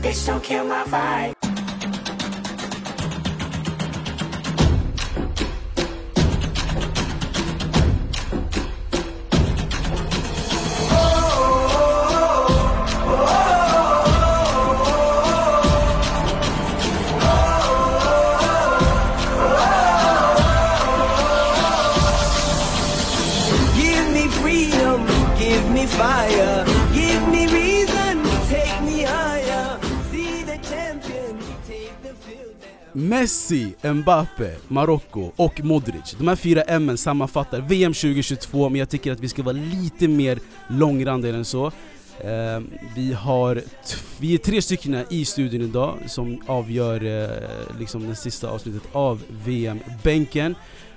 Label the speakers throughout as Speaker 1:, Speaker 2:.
Speaker 1: Bitch, don't kill my vibe.
Speaker 2: Messi, Mbappe, Marocko och Modric. De här fyra M sammanfattar VM 2022, men jag tycker att vi ska vara lite mer långrandiga än så. Eh, vi, har vi är tre stycken i studion idag som avgör eh, liksom det sista avsnittet av VM-bänken.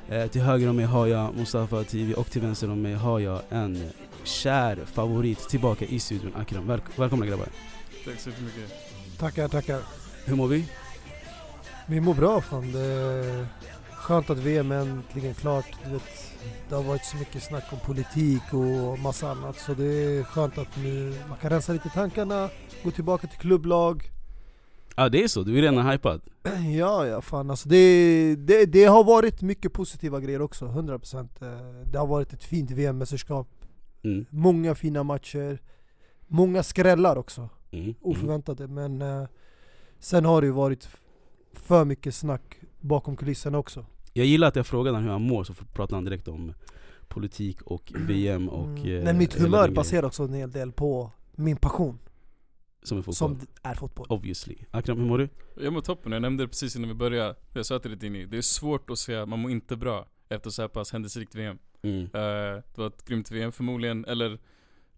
Speaker 2: Eh, till höger om mig har jag Mustafa TV och till vänster om mig har jag en kär favorit tillbaka i studion, Akram. Väl- välkomna grabbar.
Speaker 3: Tack så jättemycket.
Speaker 4: Tackar, tackar.
Speaker 2: Hur mår vi?
Speaker 4: Vi mår bra fan. Det är skönt att VM är äntligen klart. Du vet, det har varit så mycket snack om politik och massa annat. Så det är skönt att nu man kan rensa lite tankarna, gå tillbaka till klubblag.
Speaker 2: Ja det är så, du är redan hypad.
Speaker 4: Ja, ja fan alltså det, det, det har varit mycket positiva grejer också, 100% Eh, Det har varit ett fint VM-mästerskap,
Speaker 2: Mm.
Speaker 4: många fina matcher, många skrällar också,
Speaker 2: Mm. Mm.
Speaker 4: oförväntade. Men eh, sen har det ju varit för mycket snack bakom kulisserna också.
Speaker 2: Jag gillar att jag frågade honom hur han mår, så pratar han direkt om politik och VM och...
Speaker 4: Mm.
Speaker 2: eh,
Speaker 4: Men mitt
Speaker 2: hela
Speaker 4: humör baserar också en hel del på min passion.
Speaker 2: Som är fotboll.
Speaker 4: som är fotboll.
Speaker 2: Obviously. Akram, hur mår du?
Speaker 3: Jag mår toppen, jag nämnde det precis innan vi började. Jag sa till dig Dini, det är svårt att säga att man mår inte bra efter så här pass händelserikt VM.
Speaker 2: Mm.
Speaker 3: Eh, det var ett grymt VM förmodligen, eller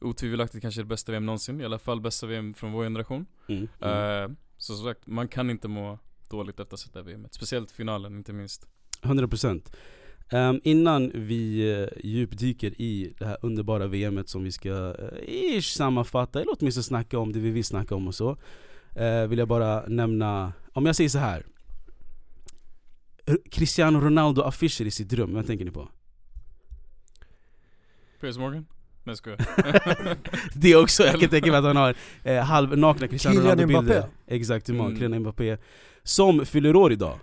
Speaker 3: otvivelaktigt kanske det bästa VM någonsin. I alla fall bästa VM från vår generation.
Speaker 2: Mm. Mm.
Speaker 3: Eh, så som sagt, man kan inte må dåligt efter det här VMet. Speciellt finalen inte minst.
Speaker 2: 100% Ehm, Innan vi uh, djupdyker i det här underbara VMet som vi ska uh, ish sammanfatta, eller åtminstone snacka om det vi vill snacka om och så eh, Vill jag bara nämna, om jag säger så här Cristiano Ronaldo affischer i sitt rum, vad tänker ni på?
Speaker 3: Piers Morgan? Jag skojar.
Speaker 2: Det också, jag kan tänka mig att han har eh, halvnakna Cristiano Ronaldo-bilder. Exakt, mm.
Speaker 3: Mm.
Speaker 2: Kylian Mbappé Som fyller år idag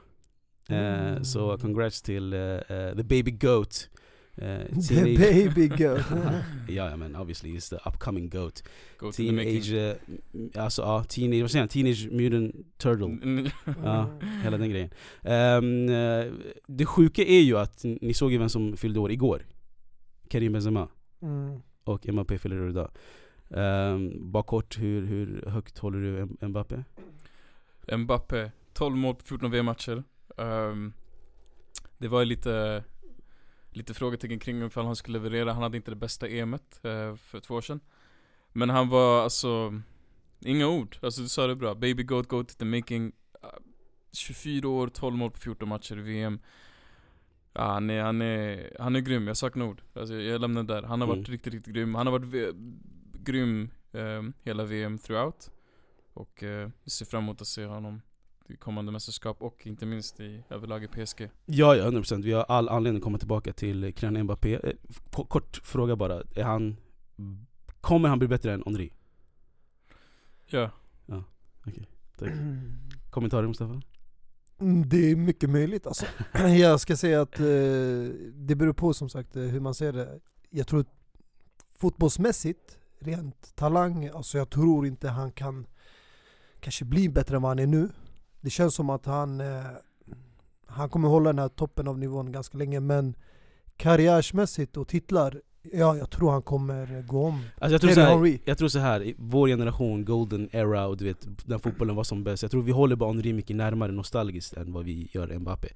Speaker 2: eh,
Speaker 4: Mm.
Speaker 2: Så congrats till eh, eh, the baby goat eh,
Speaker 4: The baby girl.
Speaker 2: Ja men obviously it's the upcoming goat
Speaker 3: Go to the making.
Speaker 2: Teenage, eh, alltså ja, teenage, vad säger han? Teenage mutant turtle Ja, hela den grejen eh, Det sjuka är ju att, ni såg ju vem som fyllde år igår Karim Benzema
Speaker 4: Mm
Speaker 2: och Mbappé fyller år idag um, Bara kort, hur, hur högt håller du Mbappé?
Speaker 3: Mbappé, 12 mål på 14 VM-matcher. Um, ehm, det var ju lite, lite frågetecken kring ifall han skulle leverera. Han hade inte det bästa EMet uh, för två år sedan. Men han var alltså, inga ord. Alltså du sa det bra. Baby goat, goat the making. Ah, uh, 24 år, 12 mål på 14 matcher i VM. Ja, han, är, han, är, han är grym, jag saknar ord. Alltså, jag lämnar det där. Han har varit
Speaker 2: Mm.
Speaker 3: riktigt, riktigt grym. Han har varit v- grym eh, hela VM throughout. Och eh, vi ser fram emot att se honom i kommande mästerskap och inte minst i överlag i PSG.
Speaker 2: Ja, ja 100% vi har all anledning att komma tillbaka till Kylian Mbappé Eh, k- Kort fråga bara, är han Kommer han bli bättre än Henri?
Speaker 3: Ja.
Speaker 2: Tack. Kommentarer Mustafa?
Speaker 4: Mm, det är mycket möjligt alltså. Jag ska säga att eh, det beror på som sagt eh, hur man ser det. Jag tror fotbollsmässigt, rent talang, alltså jag tror inte han kan kanske bli bättre än vad han är nu. Det känns som att han, eh, han kommer hålla den här toppen av nivån ganska länge men karriärsmässigt och titlar, ja jag tror han kommer gå om
Speaker 2: Alltså jag tror, så här,
Speaker 4: Henry.
Speaker 2: jag tror så här, vår generation, golden era och du vet, när fotbollen var som bäst Jag tror vi håller bara Henri mycket närmare nostalgiskt än vad vi gör Mbappé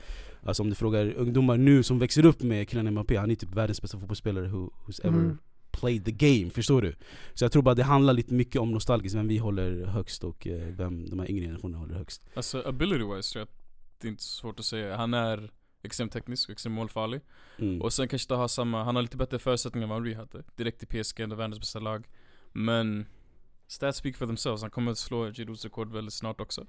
Speaker 2: Alltså om du frågar ungdomar nu som växer upp med Kylian Mbappé, han är typ världens bästa fotbollsspelare who, who's ever
Speaker 4: Mm.
Speaker 2: played the game, förstår du? Så jag tror bara det handlar lite mycket om nostalgiskt, vem vi håller högst och eh, vem de här yngre generationerna håller högst
Speaker 3: Alltså ability wise tror jag det är inte så svårt att säga. Han är extremt teknisk och extremt målfarlig.
Speaker 2: mm.
Speaker 3: Och sen kanske inte har samma, han har lite bättre förutsättningar än vad Henry hade. Direkt i PSG, ändå världens bästa lag. Men stats speak for themselves, han kommer att slå Girouds rekord väldigt snart också.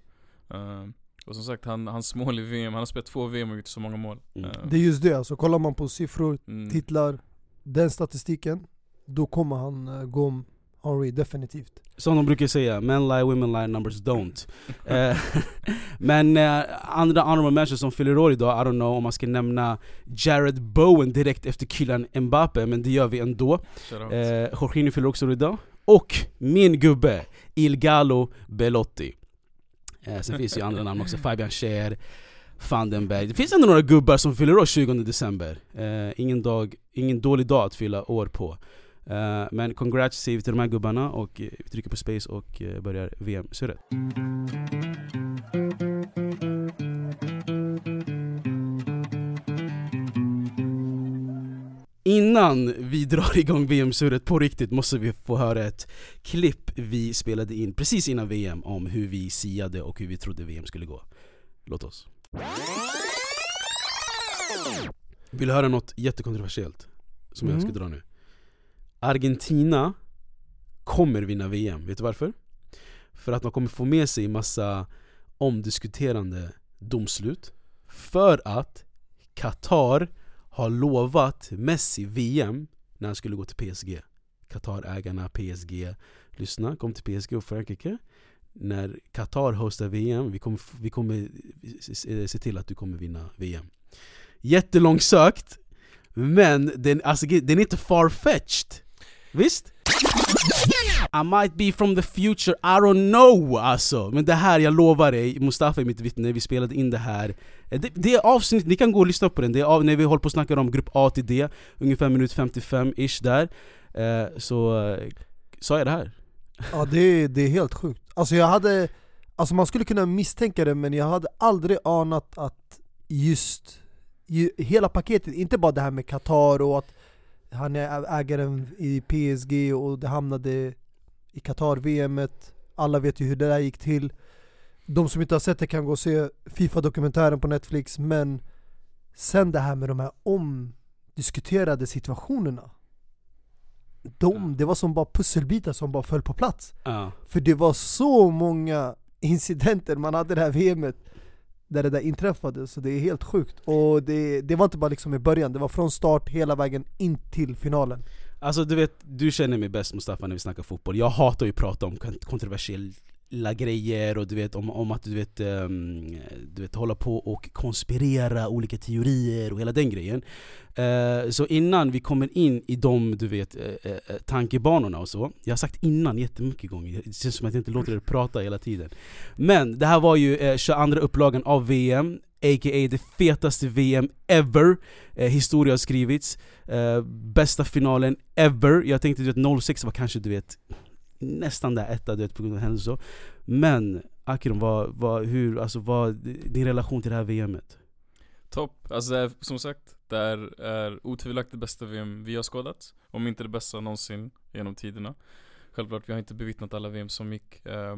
Speaker 3: Ehm, och som sagt, han, hans mål i VM, han har spelat två VM och gjort så många mål.
Speaker 2: Mm.
Speaker 3: Ehm,
Speaker 4: Det är just det, alltså kollar man på siffror,
Speaker 3: mm,
Speaker 4: titlar, den statistiken Då kommer han eh, gå om Henry, definitivt.
Speaker 2: Som de brukar säga, men lie, women lie, numbers don't. Eh, men eh, andra honorable mentions som fyller år idag, I don't know om man ska nämna Jared Bowen direkt efter Kylian Mbappe, men det gör vi ändå. Eh, Jorginho fyller också år idag. Och min gubbe, Ilgalo Belotti. Eh, sen finns ju andra namn också, Fabian Scheer, van den Berg. Det finns ändå några gubbar som fyller år 20 december. Eh, ingen, dag, ingen dålig dag att fylla år på. Eh, men congrats säger vi till de här gubbarna och eh, vi trycker på space och eh, börjar VM-surret. Innan vi drar igång VM-surret på riktigt måste vi få höra ett klipp vi spelade in precis innan VM om hur vi siade och hur vi trodde VM skulle gå. Låt oss. Vill du höra något jättekontroversiellt? Som jag
Speaker 4: Mm.
Speaker 2: ska dra nu. Argentina kommer vinna VM, vet du varför? För att de kommer få med sig massa omdiskuterande domslut För att Qatar har lovat Messi VM när han skulle gå till PSG Qatar-ägarna, PSG Lyssna, kom till PSG och Frankrike. När Qatar hostar VM, vi kommer, vi kommer se till att du kommer vinna VM Jättelångsökt Men den, alltså, den är inte far-fetched. Visst? I might be from the future, I don't know alltså. Men det här, jag lovar dig, Mustafa är mitt vittne, vi spelade in det här. Eh, det, det är avsnitt, ni kan gå och lyssna på den, det är av, när vi håller på att snacka om grupp A till D Ungefär minut 55-ish där. Eh, Så eh, sa jag det här?
Speaker 4: Ja det är, det är helt sjukt. Alltså jag hade, alltså man skulle kunna misstänka det men jag hade aldrig anat att just, ju, hela paketet, inte bara det här med Qatar och att han är ägaren i PSG och det hamnade i Qatar-VM, alla vet ju hur det där gick till. De som inte har sett det kan gå och se Fifa-dokumentären på Netflix men sen det här med de här omdiskuterade situationerna. De, det var som bara pusselbitar som bara föll på plats.
Speaker 2: Ja,
Speaker 4: För det var så många incidenter man hade det här VMet där det där inträffade, så det är helt sjukt. Och det, det var inte bara liksom i början, det var från start hela vägen in till finalen.
Speaker 2: Alltså du vet, du känner mig bäst Mustafa när vi snackar fotboll Jag hatar ju att prata om kontroversiell lilla grejer och du vet om, om att du vet, um, du vet hålla på och konspirera olika teorier och hela den grejen. Uh, Så innan vi kommer in i de du vet, uh, uh, tankebanorna och så Jag har sagt innan jättemycket gånger, det känns som att jag inte låter er prata hela tiden. Men det här var ju uh, 22 upplagan av VM A.k.a. det fetaste VM ever. Eh, Historia har skrivits. Eh, bästa finalen ever, jag tänkte du vet 06 var kanske du vet nästan där etta du vet på grund av händelser. Så Men Akron, vad, vad, hur, alltså vad, din relation till det här VMet?
Speaker 3: Topp, alltså det är, som sagt, det är, är otvivelaktigt det bästa VM vi har skådat. Om inte det bästa någonsin genom tiderna. Självklart, vi har inte bevittnat alla VM som gick eh,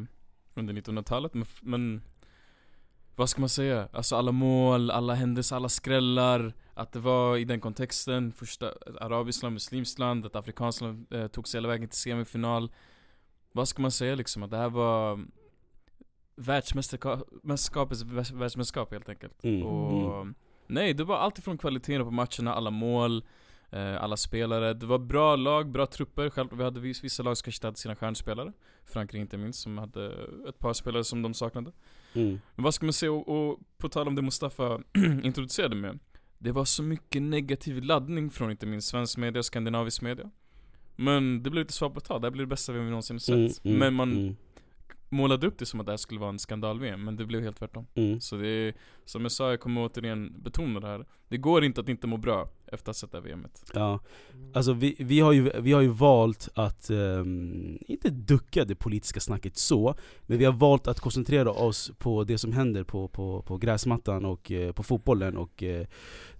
Speaker 3: under 1900-talet men, men Vad ska man säga? Alltså alla mål, alla händelser, alla skrällar. Att det var i den kontexten, första arabiskt land, muslimskt land, ett afrikanskt land eh, tog sig hela vägen till semifinal. Vad ska man säga liksom? Att det här var världsmästerskapets världs- världsmästerskap helt enkelt
Speaker 2: Mm.
Speaker 3: och Nej, det var allt ifrån kvaliteten på matcherna, alla mål, eh, alla spelare. Det var bra lag, bra trupper. Själv, vi hade vis- vissa lag som kanske inte hade sina stjärnspelare. Frankrike inte minst, som hade ett par spelare som de saknade.
Speaker 2: Mm.
Speaker 3: Men vad ska man säga, och, och på tal om det Mustafa introducerade med. Det var så mycket negativ laddning från inte minst svensk media och skandinavisk media. Men det blev lite svårt att ta, det här blir det bästa vi någonsin sett.
Speaker 2: Mm, mm,
Speaker 3: Men man
Speaker 2: mm,
Speaker 3: målade upp det som att det här skulle vara en skandal-VM, men det blev helt tvärtom.
Speaker 2: mm.
Speaker 3: Så det är, som jag sa, jag kommer återigen betona det här. Det går inte att inte må bra efter att ha sett det här VMet.
Speaker 2: Ja, alltså vi, vi, har ju, vi har ju valt att, ehm, inte ducka det politiska snacket så, men vi har valt att koncentrera oss på det som händer på, på, på gräsmattan och eh, på fotbollen och eh,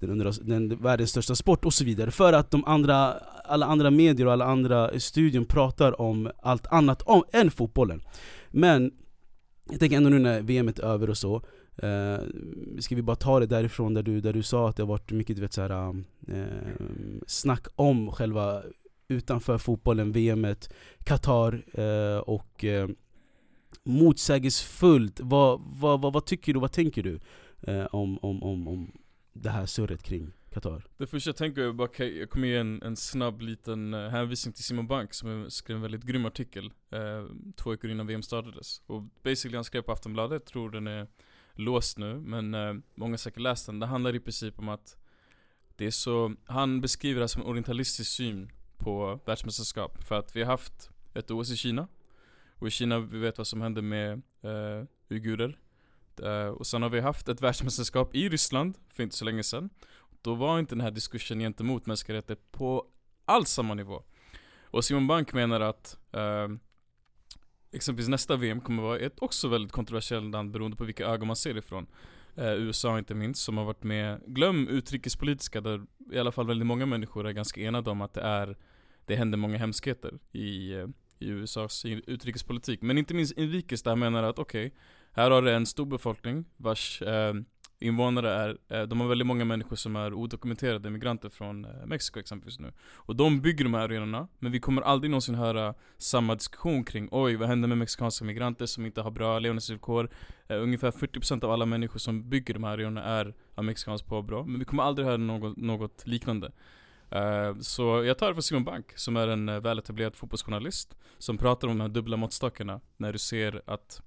Speaker 2: den, under, den världens största sport och så vidare. För att de andra, alla andra medier och alla andra studion pratar om allt annat om, än fotbollen. Men jag tänker ändå nu när VM är över och så, Eh, ska vi bara ta det därifrån där du, där du sa att det har varit mycket du vet, så här, eh, snack om själva utanför fotbollen, VMet, Qatar eh, och eh, motsägelsefullt. Vad, vad, vad, vad tycker du, vad tänker du eh, om, om, om, om det här surret kring Qatar.
Speaker 3: Det första jag tänker är bara, okay, jag kommer ge en, en snabb liten eh, hänvisning till Simon Bank som skrev en väldigt grym artikel eh, två veckor innan VM startades. Och basically han skrev på Aftonbladet, tror den är låst nu, men eh, många har säkert läst den. Det handlar i princip om att det är så, han beskriver det som en orientalistisk syn på världsmästerskap. För att vi har haft ett OS i Kina, och i Kina, vi vet vad som hände med eh, uigurer. Uh, och sen har vi haft ett världsmästerskap i Ryssland för inte så länge sedan. Då var inte den här diskursen gentemot mänskliga rättigheter på alls samma nivå. Och Simon Bank menar att eh, exempelvis nästa VM kommer vara ett också väldigt kontroversiellt land beroende på vilka ögon man ser ifrån. Eh, USA inte minst, som har varit med, glöm utrikespolitiska där i alla fall väldigt många människor är ganska enade om att det är, det händer många hemskheter i, eh, i USAs utrikespolitik. Men inte minst inrikes där menar att okej, här har det en stor befolkning vars eh, invånare är, eh, de har väldigt många människor som är odokumenterade migranter från eh, Mexiko exempelvis nu. Och de bygger de här arenorna, men vi kommer aldrig någonsin höra samma diskussion kring oj, vad händer med mexikanska migranter som inte har bra levnadsvillkor? Eh, ungefär 40% av alla människor som bygger de här arenorna är av mexikanskt påbrå, men vi kommer aldrig höra något, något liknande. Uh, så jag tar det från Simon Bank, som är en uh, väletablerad fotbollsjournalist, som pratar om de här dubbla måttstockarna när du ser att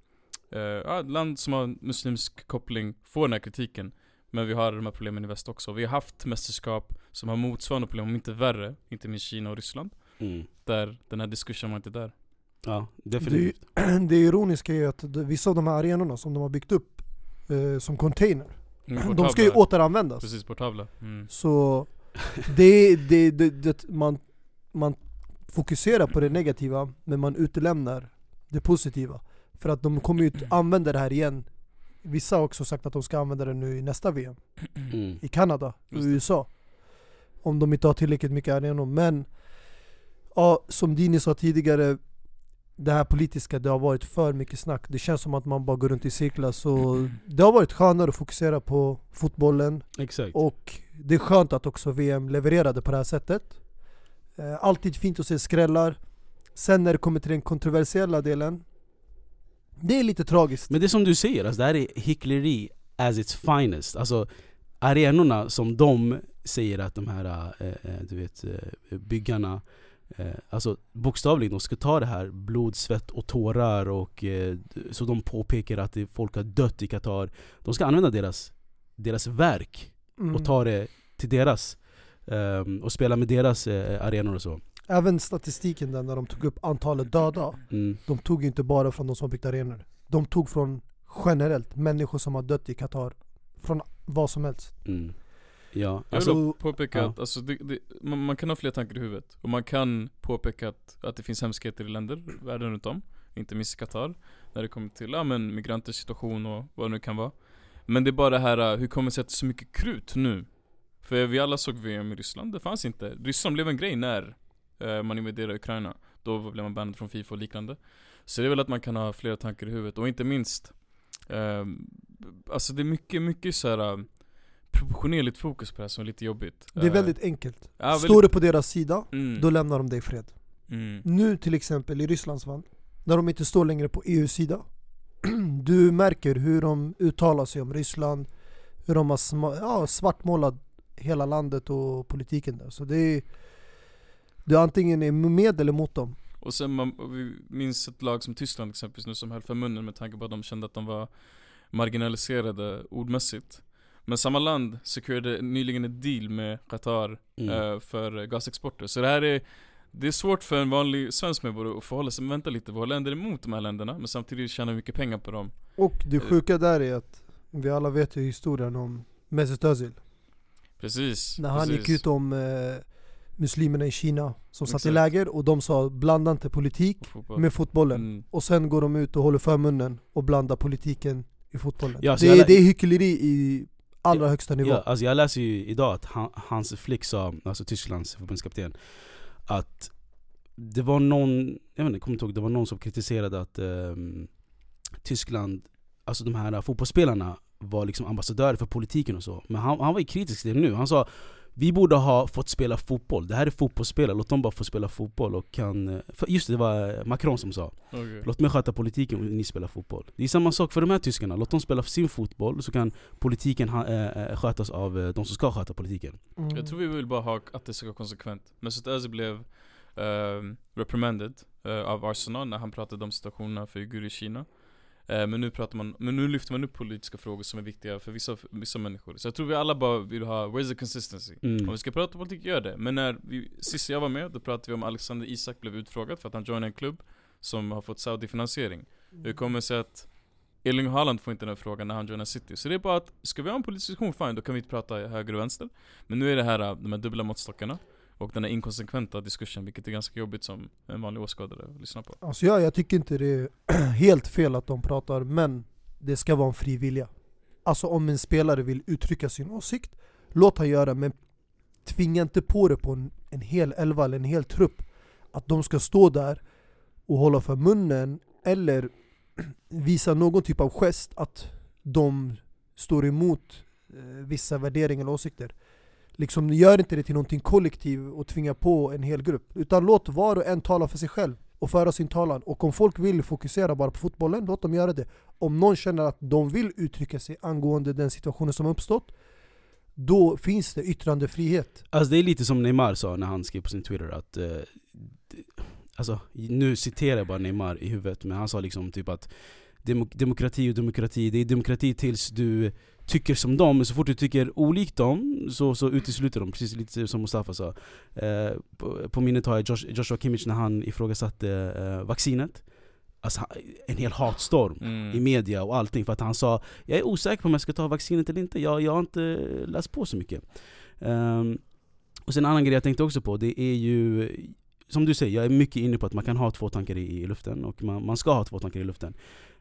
Speaker 3: eh, ett land som har muslimsk koppling får den här kritiken. Men vi har de här problemen i väst också. Vi har haft mästerskap som har motsvarande problem, om inte värre, inte minst Kina och Ryssland.
Speaker 2: Mm.
Speaker 3: Där den här diskursen var inte där.
Speaker 2: Ja, definitivt.
Speaker 4: Det ironiska är att det- vissa av de här arenorna som de har byggt upp eh, som container,
Speaker 3: Mm,
Speaker 4: de ska ju återanvändas.
Speaker 3: Precis, portabla. Mm.
Speaker 4: Så det, det, det, det, man, man fokuserar på det negativa men man utelämnar det positiva. För att de kommer ju att använda det här igen. Vissa har också sagt att de ska använda det nu i nästa VM.
Speaker 2: Mm.
Speaker 4: I Kanada och. USA. Om de inte har tillräckligt mycket arenor. Men ja, som Dini sa tidigare, det här politiska, det har varit för mycket snack. Det känns som att man bara går runt i cirklar. Så det har varit skönare att fokusera på fotbollen.
Speaker 2: Exakt.
Speaker 4: Och det är skönt att också VM levererade på det här sättet. Eh, alltid fint att se skrällar. Sen när det kommer till den kontroversiella delen, det är lite tragiskt.
Speaker 2: Men det är som du säger, alltså, det här är hyckleri as its finest. Alltså arenorna som de säger att de här eh, eh, du vet, eh, byggarna eh, Alltså bokstavligen, de ska ta det här blod, svett och tårar och eh, så de påpekar att folk har dött i Qatar De ska använda deras, deras verk
Speaker 4: Mm.
Speaker 2: och ta det till deras ehm, och spela med deras eh, arenor och så
Speaker 4: Även statistiken där när de tog upp antalet döda,
Speaker 2: mm.
Speaker 4: de tog inte bara från de som byggt arenor. De tog från generellt människor som har dött i Qatar. Från vad som helst.
Speaker 2: Mm. Ja,
Speaker 3: Jag vill
Speaker 2: alltså,
Speaker 3: påpeka
Speaker 2: ja.
Speaker 3: att alltså, det, det, man, man kan ha fler tankar i huvudet. Och man kan påpeka att, att det finns hemskheter i länder världen runt om. Inte minst i Qatar. När det kommer till ja, men, migranters situation och vad det nu kan vara. Men det är bara det här, hur kommer det sig att det är så mycket krut nu? För vi alla såg VM i Ryssland, det fanns inte. Ryssland blev en grej när man invaderade Ukraina. Då blev man bannad från Fifa och liknande. Så det är väl att man kan ha flera tankar i huvudet. Och inte minst, eh, alltså det är mycket, mycket så här. Proportionerligt fokus på det här som är lite jobbigt.
Speaker 4: Det är
Speaker 3: Eh,
Speaker 4: väldigt enkelt.
Speaker 3: ja,
Speaker 4: Står
Speaker 3: väldigt-
Speaker 4: det på deras sida,
Speaker 3: Mm.
Speaker 4: då lämnar de dig i fred.
Speaker 3: Mm.
Speaker 4: Nu till exempel i Rysslands fall, när de inte står längre på EUs sida Du märker hur de uttalar sig om Ryssland Hur de har ja, svartmålat hela landet och politiken där Så det är Du antingen är med eller mot dem
Speaker 3: Och sen man, och vi minns ett lag som Tyskland exempelvis nu som höll för munnen med tanke på att de kände att de var marginaliserade ordmässigt. Men samma land securade nyligen ett deal med Qatar
Speaker 2: mm.
Speaker 3: eh, för gasexporter. Så det här är det är svårt för en vanlig svensk medborgare att förhålla sig, men vänta lite, våra länder är emot de här länderna, men samtidigt tjänar vi mycket pengar på dem.
Speaker 4: Och det sjuka där är att Vi alla vet ju historien om Mesut Özil
Speaker 3: Precis.
Speaker 4: När han
Speaker 3: precis.
Speaker 4: gick ut om eh, muslimerna i Kina som satt i läger och de sa blanda inte politik
Speaker 3: fotboll.
Speaker 4: med fotbollen.
Speaker 3: Mm.
Speaker 4: Och sen går de ut och håller för munnen och blandar politiken i fotbollen.
Speaker 2: Ja, så
Speaker 4: det, är, det är hyckleri i allra högsta nivå.
Speaker 2: Ja, alltså jag läser ju idag att han, Hans Flick sa, alltså Tysklands förbundskapten Att det var någon, jag vet inte, kommer inte ihåg, det var någon som kritiserade att ehm, Tyskland, alltså de här fotbollsspelarna var liksom ambassadörer för politiken och så. Men han, han var ju kritisk till det nu, han sa vi borde ha fått spela fotboll, det här är fotbollsspelare, låt dem bara få spela fotboll och kan... eh, just det, det var Macron som sa
Speaker 3: Okej.
Speaker 2: Låt mig sköta politiken och ni spelar fotboll. Det är samma sak för de här tyskarna, låt dem spela sin fotboll så kan politiken ha, eh, eh, skötas av eh, de som ska sköta politiken.
Speaker 4: Mm.
Speaker 3: Jag tror vi vill bara ha att det ska vara konsekvent. Mesut Özil blev ehm, reprimanded eh, av Arsenal när han pratade om situationerna för uigurer i Kina. Eh, men, nu pratar man, men nu lyfter man upp politiska frågor som är viktiga för vissa, vissa människor. Så jag tror vi alla bara vill ha, where's the consistency?
Speaker 2: Mm.
Speaker 3: Om vi ska prata politik, gör det. Men när vi, sist jag var med, då pratade vi om Alexander Isak blev utfrågad för att han joinade en klubb som har fått Saudi-finansiering. Hur kommer det sig att Erling Haaland får inte den här frågan när han joinar City? Så det är bara att, ska vi ha en politisk diskussion, fine, då kan vi inte prata höger och vänster. Men nu är det här, de här dubbla måttstockarna. Och den här inkonsekventa diskursen, vilket är ganska jobbigt som en vanlig åskådare att lyssna på.
Speaker 4: Alltså ja, jag tycker inte det är helt fel att de pratar, men det ska vara en fri vilja. Alltså om en spelare vill uttrycka sin åsikt, låt han göra men tvinga inte på det på en, en hel elva eller en hel trupp. Att de ska stå där och hålla för munnen eller visa någon typ av gest att de står emot eh, vissa värderingar eller åsikter. Liksom, gör inte det till någonting kollektiv och tvinga på en hel grupp. Utan låt var och en tala för sig själv och föra sin talan. Och om folk vill fokusera bara på fotbollen, låt dem göra det. Om någon känner att de vill uttrycka sig angående den situationen som uppstått, då finns det yttrandefrihet.
Speaker 2: Alltså det är lite som Neymar sa när han skrev på sin Twitter att eh, Alltså nu citerar jag bara Neymar i huvudet men han sa liksom typ att Demokrati och demokrati, det är demokrati tills du tycker som dem, men så fort du tycker olikt dem så, så utesluter de, precis lite som Mustafa sa. Eh, på, på minnet har jag Josh, Joshua Kimmich när han ifrågasatte eh, vaccinet. Alltså en hel hatstorm
Speaker 3: Mm.
Speaker 2: i media och allting för att han sa Jag är osäker på om jag ska ta vaccinet eller inte, jag, jag har inte läst på så mycket. Ehm, Och sen en annan grej jag tänkte också på, det är ju Som du säger, jag är mycket inne på att man kan ha två tankar i, i luften och man, man ska ha två tankar i luften.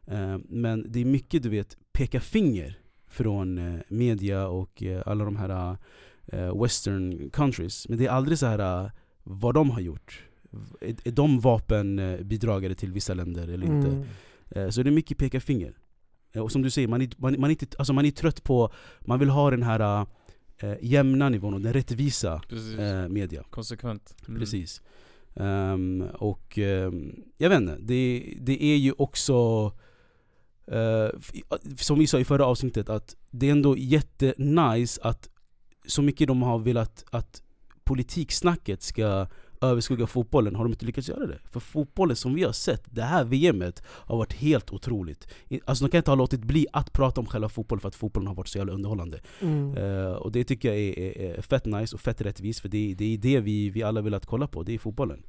Speaker 2: Ehm, Men det är mycket du vet, peka finger från eh, media och eh, alla de här eh, western countries Men det är aldrig så här eh, vad de har gjort Är, de vapenbidragare till vissa länder eller inte?
Speaker 4: Mm.
Speaker 2: Eh, Så det är mycket peka finger. Eh, Och som du säger, man är, man, man, är inte, alltså man är trött på, man vill ha den här äh, jämna nivån och den rättvisa äh, media.
Speaker 3: Konsekvent. Mm.
Speaker 2: Precis. Ehm, och ehm, jag vet inte, det, det är ju också eh, som vi sa i förra avsnittet, att det är ändå jättenice att så mycket de har velat att politiksnacket ska överskugga fotbollen har de inte lyckats göra det. För fotbollen som vi har sett, det här VMet har varit helt otroligt. Alltså de kan inte ha låtit bli att prata om själva fotbollen för att fotbollen har varit så jävla underhållande.
Speaker 4: Mm.
Speaker 2: Eh, och det tycker jag är, är, är fett nice och fett rättvist för det, det är det vi, vi alla vill att kolla på, det är fotbollen.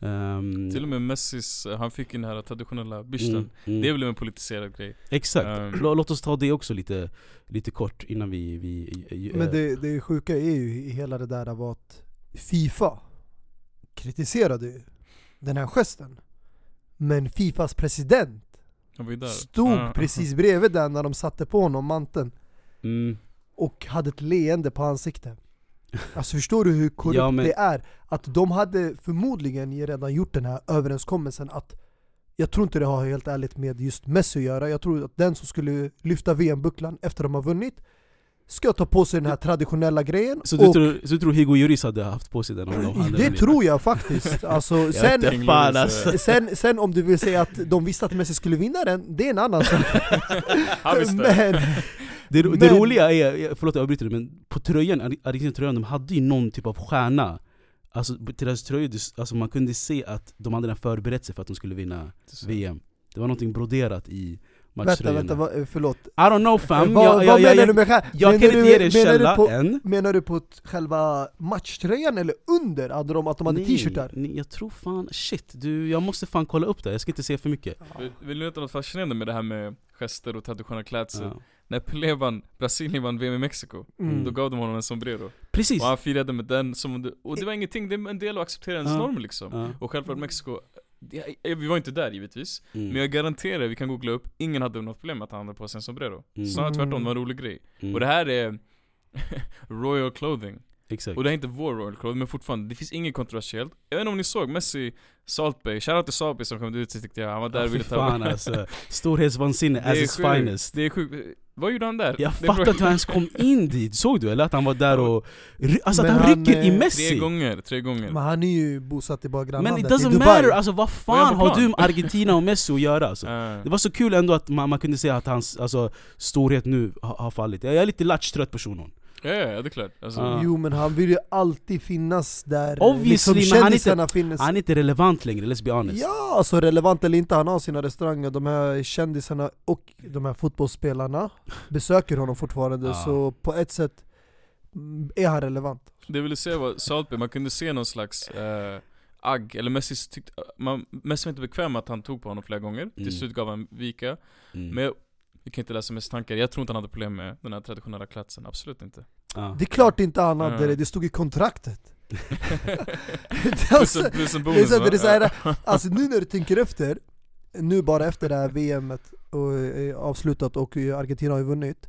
Speaker 2: Ehm,
Speaker 3: Till och med Messis, eh, han fick ju den här traditionella bysten.
Speaker 2: mm, mm.
Speaker 3: Det blev en politiserad grej.
Speaker 2: Exakt. Lå- låt oss ta det också lite, lite kort innan vi... vi eh,
Speaker 4: Men det, det sjuka är ju i hela det där var att Fifa kritiserade ju den här gesten. Men Fifas president
Speaker 3: där.
Speaker 4: stod
Speaker 3: Ja.
Speaker 4: precis bredvid den när de satte på honom manteln
Speaker 2: mm,
Speaker 4: och hade ett leende på ansiktet. Alltså förstår du hur korrupt
Speaker 2: Ja, men-
Speaker 4: det är? Att de hade förmodligen redan gjort den här överenskommelsen att jag tror inte det har helt ärligt med just Messi att göra, jag tror att den som skulle lyfta VM-bucklan efter de har vunnit ska ta på sig den här traditionella grejen
Speaker 2: så, du
Speaker 4: och
Speaker 2: tror, så du tror Higo Lloris hade haft på sig den om de hade
Speaker 4: det tror jag faktiskt. Alltså,
Speaker 2: Jag
Speaker 4: sen,
Speaker 2: fan alltså.
Speaker 4: sen, sen om du vill säga att de visste att Messi skulle vinna den, det är en annan sak.
Speaker 3: Han visste.
Speaker 4: Men,
Speaker 2: Det, det
Speaker 4: Men-
Speaker 2: roliga är, förlåt jag avbryter men på tröjan, Argentina-tröjan, de hade ju någon typ av stjärna. Alltså till deras tröjor, det- alltså man kunde se att de hade förberett sig för att de skulle vinna VM Det var någonting broderat i
Speaker 4: vänta,
Speaker 2: matchtröjorna
Speaker 4: vänta, vad- eh, förlåt.
Speaker 2: I don't know fam,
Speaker 4: vad
Speaker 2: jag,
Speaker 4: vad
Speaker 2: jag,
Speaker 4: menar
Speaker 2: jag,
Speaker 4: du med
Speaker 2: jag
Speaker 4: menar
Speaker 2: kan inte
Speaker 4: du-
Speaker 2: ge dig
Speaker 4: du
Speaker 2: källa
Speaker 4: på,
Speaker 2: än
Speaker 4: Menar du på själva matchtröjan eller under? Hade de, att de hade t-shirtar?
Speaker 2: nej, jag tror fan, shit, du, jag måste fan kolla upp det, jag ska inte säga för mycket
Speaker 3: Vill- Vill ni veta något fascinerande med det här med gester och traditionell klädsel?
Speaker 2: ja.
Speaker 3: När Pelé vann, Brasilien vann VM i Mexiko,
Speaker 4: Mm.
Speaker 3: då gav de honom en sombrero.
Speaker 2: Precis!
Speaker 3: Och han firade med den som och det var ingenting, det är en del av att acceptera ens
Speaker 2: Ja.
Speaker 3: norm liksom.
Speaker 2: Ja.
Speaker 3: Och självklart Mexiko, det- eh, vi var inte där givetvis,
Speaker 2: Mm.
Speaker 3: men jag garanterar, vi kan googla upp, ingen hade något problem med att han hade på sig en sombrero.
Speaker 2: Mm.
Speaker 3: Snarare tvärtom, det var en rolig grej.
Speaker 2: Mm.
Speaker 3: Och det här är Royal Clothing.
Speaker 2: Exakt
Speaker 3: Och det är inte vår Royal Clothing, men fortfarande, det finns inget kontroversiellt. Jag vet inte om ni såg Messi, Salt Bay, shoutout till Salt Bay som kom ut tyckte jag, han var där och ville ta
Speaker 2: fan alltså, storhetsvansinne as its
Speaker 3: sjukt.
Speaker 2: finest
Speaker 3: Det är sjukt. Vad gjorde han där?
Speaker 2: Jag fattar inte hur han ens kom in dit, såg du eller? Att han var där och... Alltså att
Speaker 4: Men
Speaker 2: han
Speaker 4: han,
Speaker 2: rycker i
Speaker 4: eh,
Speaker 2: Messi!
Speaker 3: Tre gånger, tre gånger.
Speaker 4: Men han är ju bosatt i bara
Speaker 2: Men
Speaker 4: grannlandet,
Speaker 2: it
Speaker 4: i
Speaker 2: doesn't matter, alltså vad fan har du med Argentina och Messi att göra alltså?
Speaker 3: Ah.
Speaker 2: Det var så kul ändå att man, man kunde se att hans alltså, storhet nu har, har fallit. Jag är lite latchtrött på shunon.
Speaker 3: Ja, ja, det är klart. Alltså,
Speaker 2: Ja.
Speaker 4: Jo men han vill ju alltid finnas där
Speaker 2: Obviously,
Speaker 4: liksom
Speaker 2: men han är inte-
Speaker 4: kändisarna finns
Speaker 2: Han är inte relevant längre, let's be honest.
Speaker 4: Ja, alltså relevant eller inte, han har sina restauranger, de här kändisarna och de här fotbollsspelarna besöker honom fortfarande
Speaker 2: Ja.
Speaker 4: så på ett sätt mm, är han relevant
Speaker 3: Det jag ville säga var Saltby, man kunde se någon slags eh, agg, eller Messi tyckte, man, Messi var inte bekväm med att han tog på honom flera gånger,
Speaker 2: Mm.
Speaker 3: till slut gav han vika
Speaker 2: Mm.
Speaker 3: Men vi kan inte läsa Messis tankar, jag tror inte han hade problem med den här traditionella klädseln, absolut inte.
Speaker 2: Ja.
Speaker 4: Det är klart inte han hade det, det stod i kontraktet. Alltså,
Speaker 3: en, plus en
Speaker 4: det är
Speaker 3: bonus
Speaker 4: så-
Speaker 3: va?
Speaker 4: det är så här- Alltså nu när du tänker efter, nu bara efter det här VMet och är avslutat och Argentina har ju vunnit.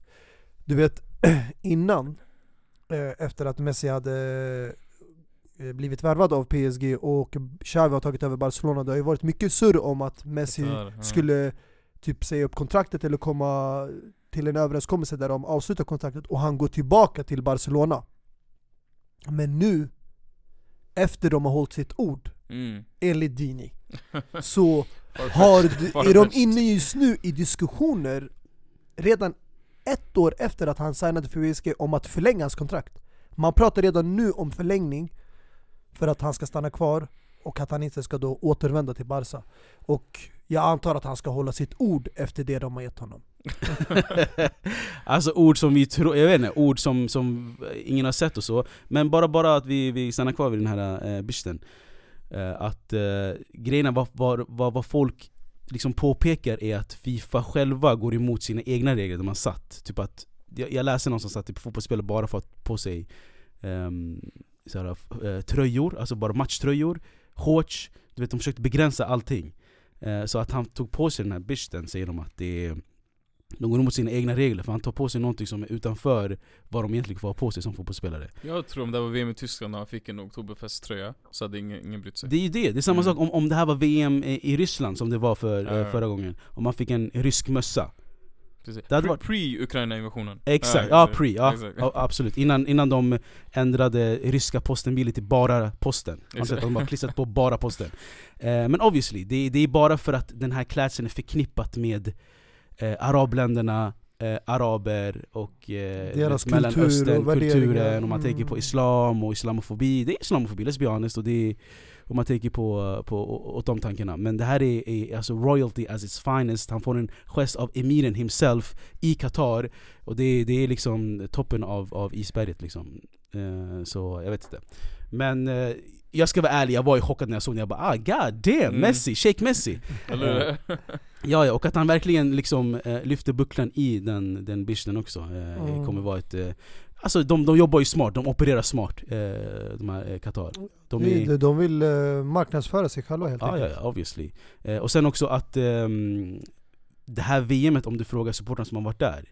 Speaker 4: Du vet, innan, eh, efter att Messi hade eh, blivit värvad av PSG och Xavi har tagit över Barcelona, det har ju varit mycket surr om att Messi skulle typ säga upp kontraktet eller komma till en överenskommelse där de avslutar kontraktet och han går tillbaka till Barcelona. Men nu, efter de har hållit sitt ord,
Speaker 3: mm.
Speaker 4: enligt Dini Så har, är de inne just nu i diskussioner redan ett år efter att han signade för PSG om att förlänga hans kontrakt. Man pratar redan nu om förlängning för att han ska stanna kvar och att han inte ska då återvända till Barca. Och jag antar att han ska hålla sitt ord efter det de har gett honom.
Speaker 2: Alltså ord som vi tror, jag vet inte, ord som, som ingen har sett och så. Men bara, bara att vi, vi stannar kvar vid den här eh, bisten eh, Att eh, grejerna vad, vad, vad, vad folk liksom påpekar är att Fifa själva går emot sina egna regler de har satt. Typ att, jag, jag läste någon som satt typ fotbollsspelare bara för att ha på sig ehm, såhär, eh, tröjor, alltså bara matchtröjor, shorts, du vet de försökte begränsa allting. Eh, Så att han tog på sig den här bisten säger de att det är de går emot sina egna regler för han tar på sig någonting som är utanför vad de egentligen får ha på sig som fotbollsspelare.
Speaker 3: Jag tror om det var VM i Tyskland när han fick en oktoberfesttröja, så hade ingen, ingen brytt sig.
Speaker 2: Det är ju det, det är samma
Speaker 3: Mm.
Speaker 2: sak om, om det här var VM i Ryssland som det var för,
Speaker 3: ja.
Speaker 2: förra gången. Om man fick en rysk mössa
Speaker 3: Precis.
Speaker 2: Det hade varit-
Speaker 3: Pre-Ukraina-invasionen
Speaker 2: Exakt, ja,
Speaker 3: exakt.
Speaker 2: pre, ja, ja absolut Innan, innan de ändrade ryska postenbilen till bara posten sett?
Speaker 3: Exakt.
Speaker 2: De har klistrat på bara posten eh, Men obviously, det, det är bara för att den här klädseln är förknippat med eh, arabländerna eh, araber och eh,
Speaker 4: Deras
Speaker 2: vet,
Speaker 4: kultur och
Speaker 2: Mellanöstern, kulturen, och man tänker på
Speaker 4: Mm.
Speaker 2: islam och islamofobi Det är islamofobi, let's be honest och det är, om man tänker på, på åt de tankarna. Men det här är, är alltså royalty as its finest. Han får en gest av emiren himself i Qatar. Och det, det är liksom toppen av, av isberget liksom. Eh, Så jag vet inte. Men eh, jag ska vara ärlig, jag var ju chockad när jag såg det Jag bara ah god damn,
Speaker 3: Mm.
Speaker 2: Messi, Sheikh Messi.
Speaker 3: Eller hur?
Speaker 2: Ja, ja, och att han verkligen liksom eh, lyfter bucklan i den, den bischen också eh,
Speaker 4: Mm.
Speaker 2: kommer vara ett... Eh, alltså de, de jobbar ju smart, de opererar smart, eh, de här eh, Qatar. De är,
Speaker 4: de vill eh, marknadsföra sig själva helt
Speaker 2: ja, ja,
Speaker 4: enkelt
Speaker 2: ja, obviously. Eh, och sen också att ehm, det här VMet, om du frågar supportrarna som har varit där,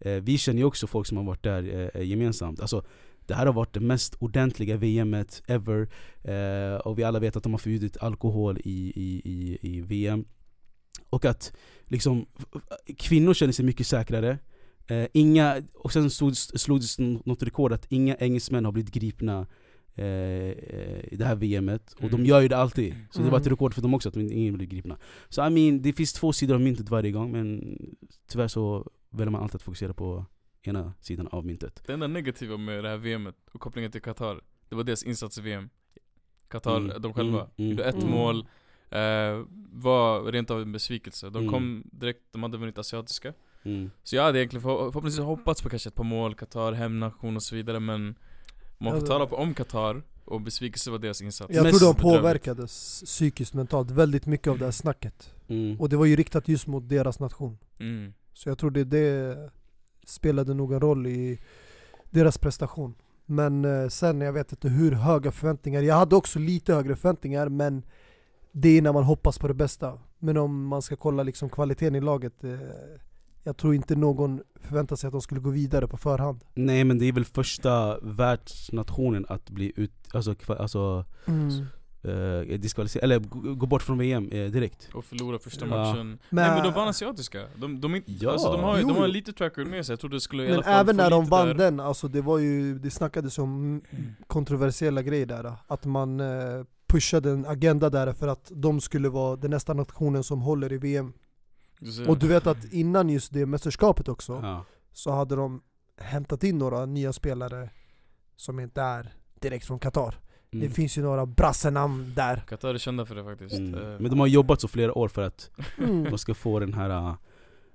Speaker 2: eh, vi känner ju också folk som har varit där eh, gemensamt. Alltså, det här har varit det mest ordentliga VMet ever, eh, och vi alla vet att de har förbjudit alkohol i, i, i, i VM. Och att liksom, kvinnor känner sig mycket säkrare, eh, inga, och sen slogs, något rekord att inga engelsmän har blivit gripna eh, i det här VMet, och de
Speaker 3: Mm.
Speaker 2: gör ju det alltid. Så det var ett
Speaker 4: Mm.
Speaker 2: rekord för dem också att ingen blev gripna. Så I mean, det finns två sidor av myntet varje gång, men tyvärr så väljer man alltid att fokusera på ena sidan av myntet.
Speaker 3: Det enda negativa med det här VMet och kopplingen till Qatar, det var deras insats i VM Qatar,
Speaker 2: Mm,
Speaker 3: de själva,
Speaker 2: mm, mm,
Speaker 3: gjorde ett
Speaker 4: mm.
Speaker 3: mål, eh, var rent av en besvikelse De
Speaker 2: Mm.
Speaker 3: kom direkt, de hade vunnit asiatiska
Speaker 2: Mm.
Speaker 3: Så jag hade egentligen för, förhoppningsvis hoppats på kanske ett par mål, Qatar, hemnation och så vidare men man får
Speaker 4: Ja,
Speaker 3: tala på om Qatar, och besvikelse var deras insats
Speaker 4: Jag tror de påverkades psykiskt, mentalt, väldigt mycket av det här snacket
Speaker 2: Mm.
Speaker 4: Och det var ju riktat just mot deras nation
Speaker 3: mm.
Speaker 4: Så jag tror det, det spelade nog en roll i deras prestation Men eh, sen, jag vet inte hur höga förväntningar, jag hade också lite högre förväntningar men Det är när man hoppas på det bästa Men om man ska kolla liksom kvaliteten i laget eh, Jag tror inte någon förväntar sig att de skulle gå vidare på förhand
Speaker 2: Nej men det är väl första världsnationen att bli ut, alltså, alltså uh, diskvalificerade, eller gå bort från VM eh, direkt.
Speaker 3: Och förlora första
Speaker 2: Ja.
Speaker 3: matchen.
Speaker 4: Men-
Speaker 3: Nej men de vann asiatiska. De, de, är inte-
Speaker 2: Ja.
Speaker 3: alltså, de, har, ju- de har lite track record med sig, jag trodde det skulle i
Speaker 4: Men
Speaker 3: alla fall
Speaker 4: även när de vann
Speaker 3: där.
Speaker 4: den, alltså det var ju, det snackades om kontroversiella grejer där. Att man eh, pushade en agenda där för att de skulle vara den nästa nationen som håller i VM. Och du vet att innan just det mästerskapet också,
Speaker 2: Ja.
Speaker 4: så hade de hämtat in några nya spelare som inte är direkt från Qatar.
Speaker 2: Mm.
Speaker 4: Det finns ju några brassenamn där.
Speaker 3: Qatar är kända för det faktiskt.
Speaker 2: Mm.
Speaker 3: Eh,
Speaker 2: Men de har jobbat så flera år för att
Speaker 4: Mm.
Speaker 2: de ska få den här uh,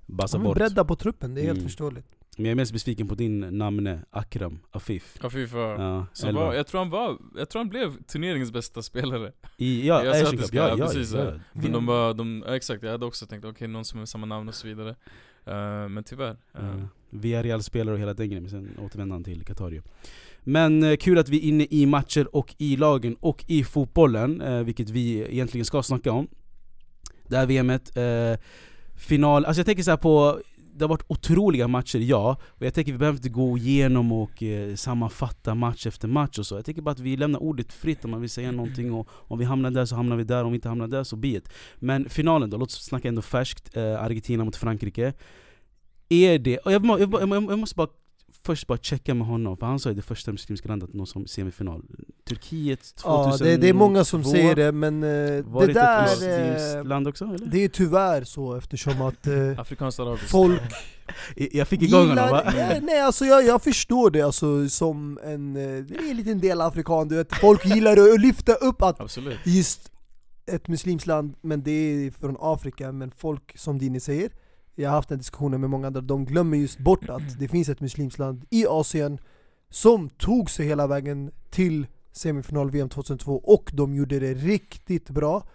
Speaker 2: bassa
Speaker 4: De är
Speaker 2: bort.
Speaker 4: bredda på truppen, det är helt
Speaker 2: Mm.
Speaker 4: förståeligt.
Speaker 2: Men jag är mest besviken på din namne, Akram Afif.
Speaker 3: Ja fan.
Speaker 2: Ja, elva.
Speaker 3: var, jag tror han var, jag tror han blev turneringens bästa spelare.
Speaker 2: I, ja,
Speaker 3: Jag sa att det
Speaker 2: Cup,
Speaker 3: ska-
Speaker 2: ja,
Speaker 3: ja,
Speaker 2: ja,
Speaker 3: precis,
Speaker 2: ja,
Speaker 3: ja.
Speaker 2: ja.
Speaker 3: Men de var, de, ja, exakt, jag hade också tänkt okej någon som med samma namn och så vidare. Eh, men tyvärr. eh,
Speaker 2: Uh, Villarreal-spelare och hela den grejen, men sen återvände han till Qatar. Men eh, kul att vi är inne i matcher och i lagen och i fotbollen, eh, vilket vi egentligen ska snacka om. Det här VMet, eh, final, alltså jag tänker så här på det har varit otroliga matcher, ja. Och jag tänker vi behöver inte gå igenom och eh, sammanfatta match efter match och så. Jag tänker bara att vi lämnar ordet fritt om man vill säga någonting och om vi hamnar där så hamnar vi där, om vi inte hamnar där så be it. Men finalen då, låt oss snacka ändå färskt. Eh, Argentina mot Frankrike. Är det, och jag, jag, jag, jag måste bara först bara checka med honom, för han sa ju det första muslimska landet att nå som semifinal. Turkiet 2002?
Speaker 4: Ja, det, det är många som säger det, men eh,
Speaker 2: Var
Speaker 4: det där...
Speaker 2: ett
Speaker 4: eh,
Speaker 2: land också eller?
Speaker 4: Det är tyvärr så eftersom att eh,
Speaker 3: Afrikanskt arabiskt.
Speaker 4: folk
Speaker 2: Jag fick igång honom va?
Speaker 4: ja, Nej alltså jag, jag förstår det alltså som en, eh, det är en liten del afrikan, du vet Folk gillar att lyfta upp att
Speaker 3: Absolut.
Speaker 4: just ett muslimskt land, men det är från Afrika, men folk som Dini säger Jag har haft den diskussionen med många andra, de glömmer just bort att det finns ett muslimskt land i Asien Som tog sig hela vägen till semifinal VM 2002 och de gjorde det riktigt bra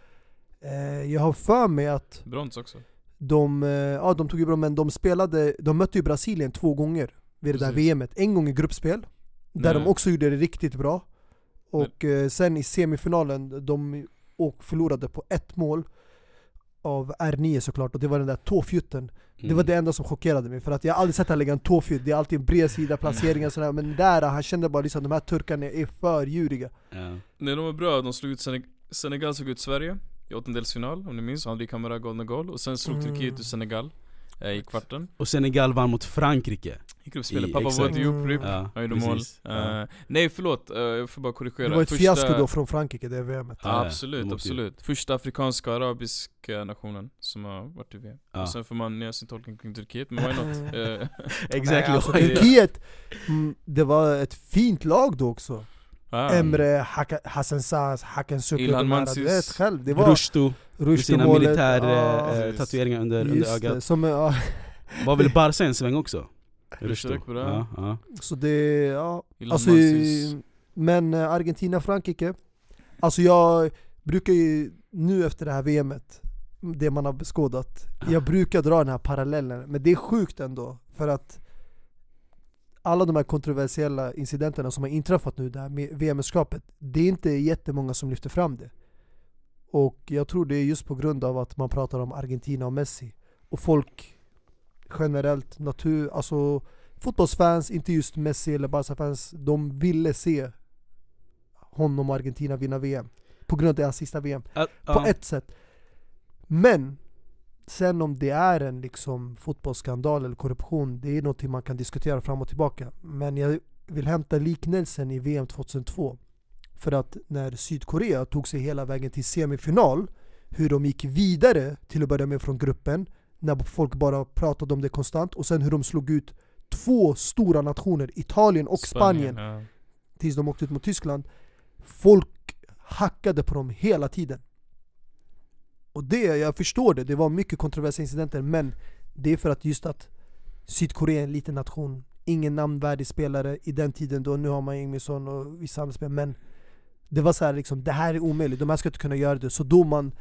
Speaker 4: eh, Jag har för mig att
Speaker 3: Brons också.
Speaker 4: de, eh, ja, de tog ju bra, men de spelade, de mötte ju Brasilien två gånger vid det där. VMet. En gång i gruppspel, där
Speaker 3: Nej.
Speaker 4: de också gjorde det riktigt bra. Och eh, sen i semifinalen, de och förlorade på ett mål av R9 såklart, och det var den där tåfjutten. Det
Speaker 2: Mm.
Speaker 4: var det enda som chockerade mig, för att jag har aldrig sett han lägga en tåfjutt, det är alltid en bred sida, placeringar och sådär, men där, han kände bara liksom de här turkarna är för djuriga.
Speaker 2: Ja.
Speaker 3: Nej de var bra, de slog ut Seneg- Senegal slog ut Sverige i åttondelsfinal om ni minns, Henri Camara golden goal Och sen slog
Speaker 4: Mm.
Speaker 3: Turkiet ut Senegal eh, i kvarten
Speaker 2: Och Senegal vann mot Frankrike.
Speaker 3: I gruppspelet,
Speaker 2: exakt.
Speaker 3: var. RIP,
Speaker 2: Ja,
Speaker 3: han gjorde mål
Speaker 2: precis. Ja.
Speaker 3: Eh, Nej förlåt, eh, jag får bara korrigera
Speaker 4: Det var ett
Speaker 3: Första-
Speaker 4: fiasko då från Frankrike, det VMet.
Speaker 2: Ja,
Speaker 3: Ja, absolut, absolut. Första afrikanska arabiska nationen som har varit i VM.
Speaker 2: Ja.
Speaker 3: Och sen får man göra sin tolkning kring Turkiet, men why not? Eh,
Speaker 2: Exakt.
Speaker 4: Alltså,
Speaker 2: det-
Speaker 4: Turkiet, mm, det var ett fint lag då också.
Speaker 3: ah,
Speaker 4: Emre, Hassan Saz, Hakan Sukri,
Speaker 3: Ilhan Mansis.
Speaker 4: själv. Det var
Speaker 2: Rushdo med sina militärtatueringar tatueringar under, under
Speaker 4: just det,
Speaker 2: ögat.
Speaker 4: som, ja,
Speaker 2: Var väl Barca en sväng också?
Speaker 3: Gick bra.
Speaker 2: Ja, ja.
Speaker 4: Så det, ja. Alltså, men eh, Argentina, Frankrike. Alltså jag brukar ju, nu efter det här VMet, det man har beskådat, jag brukar dra den här parallellen. Men det är sjukt ändå, för att alla de här kontroversiella incidenterna som har inträffat nu där med VM-mästerskapet, det är inte jättemånga som lyfter fram det. Och jag tror det är just på grund av att man pratar om Argentina och Messi. Och folk generellt, natur, alltså fotbollsfans, inte just Messi eller Barca-fans, de ville se honom och Argentina vinna VM. På grund av deras sista VM.
Speaker 2: Ä-
Speaker 4: På
Speaker 2: ja.
Speaker 4: ett sätt. Men, sen om det är en liksom fotbollsskandal eller korruption, det är någonting man kan diskutera fram och tillbaka. Men jag vill hämta liknelsen i VM 2002. För att när Sydkorea tog sig hela vägen till semifinal, hur de gick vidare till att börja med från gruppen, när folk bara pratade om det konstant, och sen hur de slog ut två stora nationer, Italien och Spanien,
Speaker 3: ja.
Speaker 4: tills de åkte ut mot Tyskland. Folk hackade på dem hela tiden. Och det, jag förstår det, det var mycket kontroversiella incidenter men det är för att just att Sydkorea är en liten nation, ingen namnvärdig spelare i den tiden då, nu har man Ingmarsson och vissa andra spelare men det var så här liksom, det här är omöjligt, de här ska inte kunna göra det. Så då man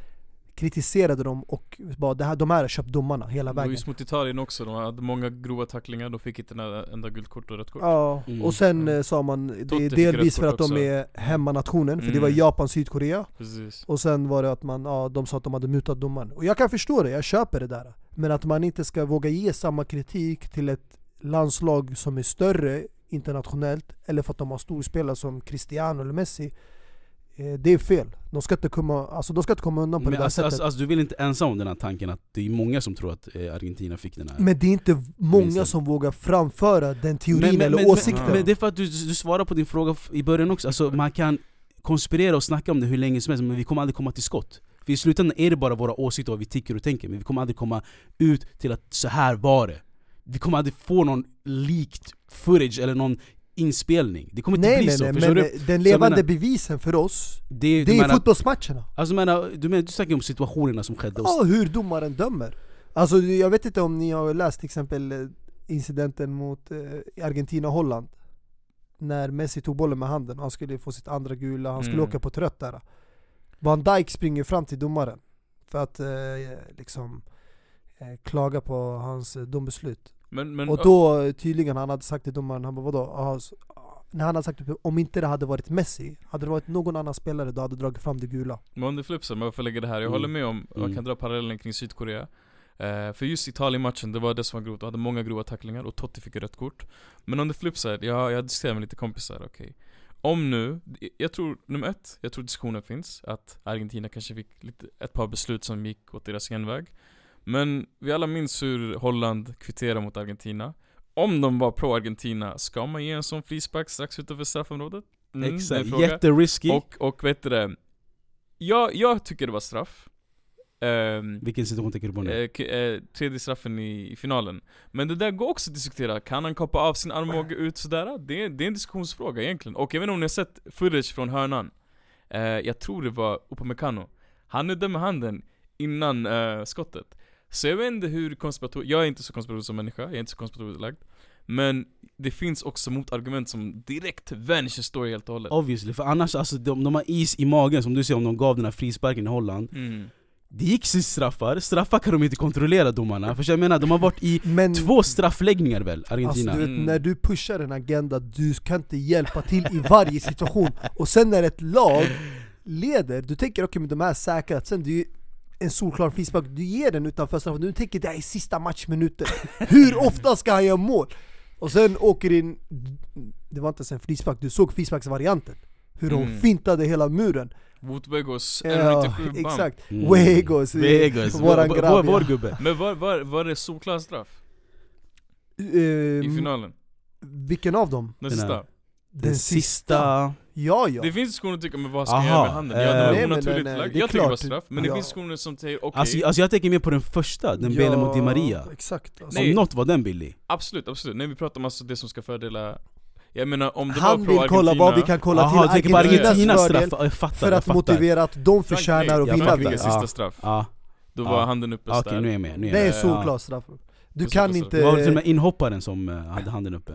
Speaker 4: kritiserade dem och bara, det här, de här har köpt domarna hela
Speaker 3: Det var
Speaker 4: vägen.
Speaker 3: just mot Italien också, de hade många grova tacklingar, de fick inte en enda gult kort och rött kort
Speaker 4: Ja,
Speaker 2: Mm.
Speaker 4: och sen
Speaker 3: Mm.
Speaker 4: eh, sa man, det
Speaker 3: Totti
Speaker 4: är delvis för att de
Speaker 3: också.
Speaker 4: är hemmanationen, för det var
Speaker 3: Mm.
Speaker 4: Japan, Sydkorea
Speaker 3: Precis
Speaker 4: Och sen var det att man, ja, de sa att de hade mutat domaren. Och jag kan förstå det, jag köper det där. Men att man inte ska våga ge samma kritik till ett landslag som är större internationellt, eller för att de har storspelare som Cristiano eller Messi. Eh, Det är fel. De ska inte komma, alltså, de ska inte komma undan på
Speaker 2: Men
Speaker 4: det där
Speaker 2: alltså,
Speaker 4: sättet.
Speaker 2: alltså, alltså, du vill inte ensam om den här tanken att det är många som tror att eh, Argentina fick den här
Speaker 4: men det är inte många
Speaker 2: Vinsten.
Speaker 4: som vågar framföra den teorin
Speaker 2: Men- men-
Speaker 4: eller
Speaker 2: men-
Speaker 4: åsikten.
Speaker 2: Men, det är för att du, du svarar på din fråga i början också, alltså, man kan konspirera och snacka om det hur länge som helst men vi kommer aldrig komma till skott För i slutändan är det bara våra åsikter och vad vi tycker och tänker, men vi kommer aldrig komma ut till att så här var det Vi kommer aldrig få någon likt footage eller någon inspelning, det kommer inte
Speaker 4: nej
Speaker 2: bli
Speaker 4: nej
Speaker 2: så,
Speaker 4: nej,
Speaker 2: förstår
Speaker 4: men
Speaker 2: du?
Speaker 4: den levande
Speaker 2: menar-
Speaker 4: bevisen för oss,
Speaker 2: Det,
Speaker 4: det är
Speaker 2: menar,
Speaker 4: fotbollsmatcherna.
Speaker 2: alltså, menar, du, menar, du snackar om situationerna som skedde och
Speaker 4: Ja, hur domaren dömer. Alltså jag vet inte om ni har läst till exempel eh, incidenten mot eh, Argentina-Holland När Messi tog bollen med handen, han skulle få sitt andra gula, han skulle
Speaker 3: Mm.
Speaker 4: åka på ett rött där Van Dijk springer fram till domaren för att eh, liksom eh, klaga på hans eh, dombeslut
Speaker 3: Men, men
Speaker 4: Och då tydligen, han hade sagt till domaren, han bara vadå? Så- när han hade sagt typ, om inte det hade varit Messi, hade det varit någon annan spelare då hade dragit fram det gula
Speaker 3: Men on the flip side, men varför lägga det här? Jag
Speaker 2: Mm.
Speaker 3: håller med om, man
Speaker 2: Mm.
Speaker 3: kan dra parallellen kring Sydkorea eh, För just Italien-matchen, det var det som var grovt, de hade många grova tacklingar och Totti fick rött kort Men on the flip side, jag, jag diskuterade med lite kompisar, okej Om nu, jag tror, nummer ett, jag tror diskussionen finns att Argentina kanske fick lite, ett par beslut som gick åt deras genväg Men vi alla minns hur Holland kvitterade mot Argentina. Om de var pro-Argentina, ska man ge en sån frispark strax utanför straffområdet? Mm,
Speaker 2: Exakt, jätterisky.
Speaker 3: Och, och vet du det? Jag, jag tycker det var straff. Ehm,
Speaker 2: Vilken situation tänker du på nu?
Speaker 3: eh, eh, Tredje straffen i, i finalen. Men det där går också att diskutera, kan han kapa av sin armbåge ut sådär? Det, det är en diskussionsfråga egentligen. Och jag vet inte om ni har sett footage från hörnan. Eh, Jag tror det var Upamecano. Han nuddade med handen innan eh, skottet Så jag vet inte hur konspiratoriskt, jag är inte så konspiratorisk som människa, jag är inte så konspiratoriskt lagd. Men det finns också motargument som direkt vanisher story helt och hållet.
Speaker 2: Obviously, för annars alltså, de, de har is i magen som du säger om de gav den här frisparken i Holland.
Speaker 3: Mm.
Speaker 2: Det gick sig straffar, straffar kan de inte kontrollera domarna, för jag menar de har varit i
Speaker 4: Men
Speaker 2: två straffläggningar väl,
Speaker 4: Alltså
Speaker 2: Argentina?
Speaker 4: du vet,
Speaker 3: Mm.
Speaker 4: när du pushar en agenda, du kan inte hjälpa till i varje situation. Och sen när ett lag leder, du tänker okej men de är säkra, sen ju en solklar frispark, du ger den utanför straffen, du tänker det här är sista matchminuten Hur ofta ska han göra mål? Och sen åker in, det var inte ens en frispark, du såg frisparksvarianten Hur de
Speaker 3: Mm.
Speaker 4: fintade hela muren
Speaker 3: Woodwegos
Speaker 4: Ja,
Speaker 3: 197 bam.
Speaker 4: exakt,
Speaker 2: Mm.
Speaker 4: Wegos,
Speaker 2: Vegas,
Speaker 4: våran
Speaker 2: vår,
Speaker 4: grabb
Speaker 2: vår, vår
Speaker 4: ja.
Speaker 2: gubbe
Speaker 3: Men var, var, var det solklar straff? I
Speaker 4: Ehm,
Speaker 3: finalen?
Speaker 4: Vilken av dem?
Speaker 3: Den
Speaker 2: Den
Speaker 3: sista?
Speaker 4: Den, sista? Ja ja!
Speaker 3: Det finns diskussioner som tycker, men vad ska
Speaker 2: Aha,
Speaker 3: jag göra med handen? Ja, det
Speaker 2: eh,
Speaker 3: var
Speaker 4: Nej,
Speaker 3: onaturligt
Speaker 4: den, eh,
Speaker 3: lagd.
Speaker 4: det är
Speaker 3: Jag tycker det var
Speaker 4: klart.
Speaker 3: straff, men det
Speaker 4: Ja.
Speaker 3: finns diskussioner som säger okej,
Speaker 2: alltså, alltså jag tänker mer på den första, den Bale mot Di Maria
Speaker 4: Exakt alltså.
Speaker 2: Om
Speaker 3: Nej.
Speaker 2: något var den billig
Speaker 3: absolut, absolut. Nej vi pratar om alltså det som ska fördela Jag menar om det
Speaker 4: Han
Speaker 3: var
Speaker 4: vill kolla vad vi kan kolla
Speaker 2: Jaha, du
Speaker 4: till Argentinas fördel
Speaker 2: fattar,
Speaker 4: För att
Speaker 2: fattar.
Speaker 4: motivera att de förtjänar att vinna det
Speaker 2: Ja.
Speaker 3: sista straff
Speaker 2: Ja,
Speaker 3: Då
Speaker 2: Ja.
Speaker 3: var handen uppe sådär
Speaker 2: nu är jag med, nu är
Speaker 4: Det är solklar straff Du
Speaker 3: Det
Speaker 4: kan inte,
Speaker 2: Det var till och med inhopparen som eh, hade handen uppe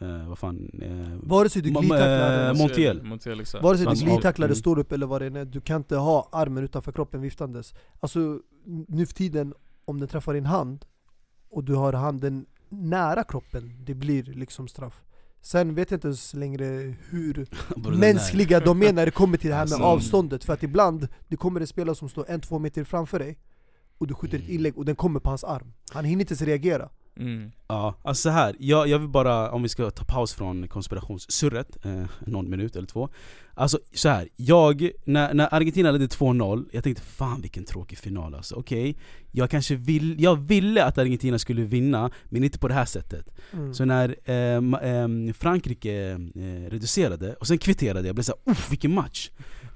Speaker 2: Eh, vad fan, eh,
Speaker 4: vare sig du glidtacklar
Speaker 2: eh, Montiel.
Speaker 3: Montiel exakt.
Speaker 4: Vare sig du glidtacklar,
Speaker 2: mm.
Speaker 4: står upp eller vad det är, du kan inte ha armen utanför kroppen viftandes. Alltså nu för tiden, om den träffar din hand och du har handen nära kroppen, det blir liksom straff. Sen vet jag inte ens längre hur mänskliga de är när det kommer till det här med
Speaker 2: Alltså-
Speaker 4: avståndet. För att ibland, det kommer en spelare som står en, två meter framför dig och du skjuter ett
Speaker 2: Mm.
Speaker 4: inlägg och den kommer på hans arm. Han hinner inte ens reagera
Speaker 3: mm.
Speaker 2: Ja, alltså så här. Jag, jag vill bara, om vi ska ta paus från konspirationssurret, eh, någon minut eller två Alltså så här. jag, när, när Argentina ledde 2-0, jag tänkte fan vilken tråkig final alltså, okej Jag kanske vill, jag ville att Argentina skulle vinna, men inte på det här sättet.
Speaker 4: Mm.
Speaker 2: Så när eh, ehm, Frankrike eh, reducerade, och sen kvitterade jag, blev såhär uff vilken match.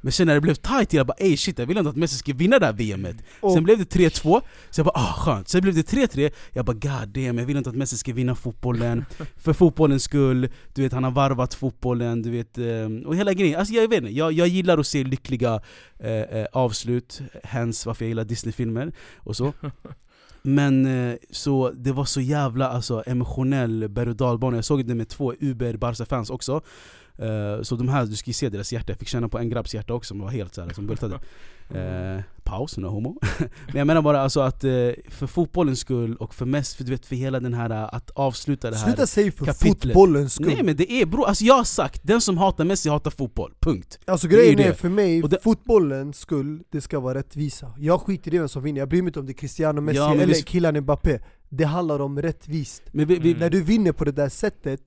Speaker 2: Men sen när det blev tight, jag bara ey shit jag vill inte att Messi ska vinna det här VMet
Speaker 4: Och-
Speaker 2: Sen blev det 3-2, så jag bara ah skönt. Sen blev det 3-3, jag bara god damn jag vill inte att Messi ska vinna fotbollen. För fotbollens skull, du vet han har varvat fotbollen, du vet ehm, Och hela grejen, alltså jag vet inte, jag, jag gillar att se lyckliga eh, eh, avslut Hens varför jag gillar Disney-filmer och så. Men eh, så det var så jävla alltså, emotionell berg och dalbana, jag såg det med två Uber Barca-fans också. Eh, Så de här, du ska ju se deras hjärta, jag fick känna på en grabbs hjärta också som var helt såhär, som bultade eh, Paus, no homo. Men jag menar bara alltså att eh, för fotbollens skull och för mest, för du vet för hela den här eh, att avsluta det här
Speaker 4: Sluta säga för
Speaker 2: kapitlet.
Speaker 4: fotbollens skull.
Speaker 2: Nej men det är bro, alltså jag har sagt, den som hatar Messi hatar fotboll, punkt.
Speaker 4: Alltså
Speaker 2: är
Speaker 4: grejen är,
Speaker 2: det.
Speaker 4: för mig,
Speaker 2: Och det-
Speaker 4: fotbollens skull, det ska vara rättvisa. Jag skiter i vem som vinner, jag bryr mig inte om det är Cristiano, Messi
Speaker 2: Ja,
Speaker 4: eller
Speaker 2: visst-
Speaker 4: killen Mbappé. Det handlar om rättvist.
Speaker 2: Vi, vi,
Speaker 3: Mm.
Speaker 4: När du vinner på det där sättet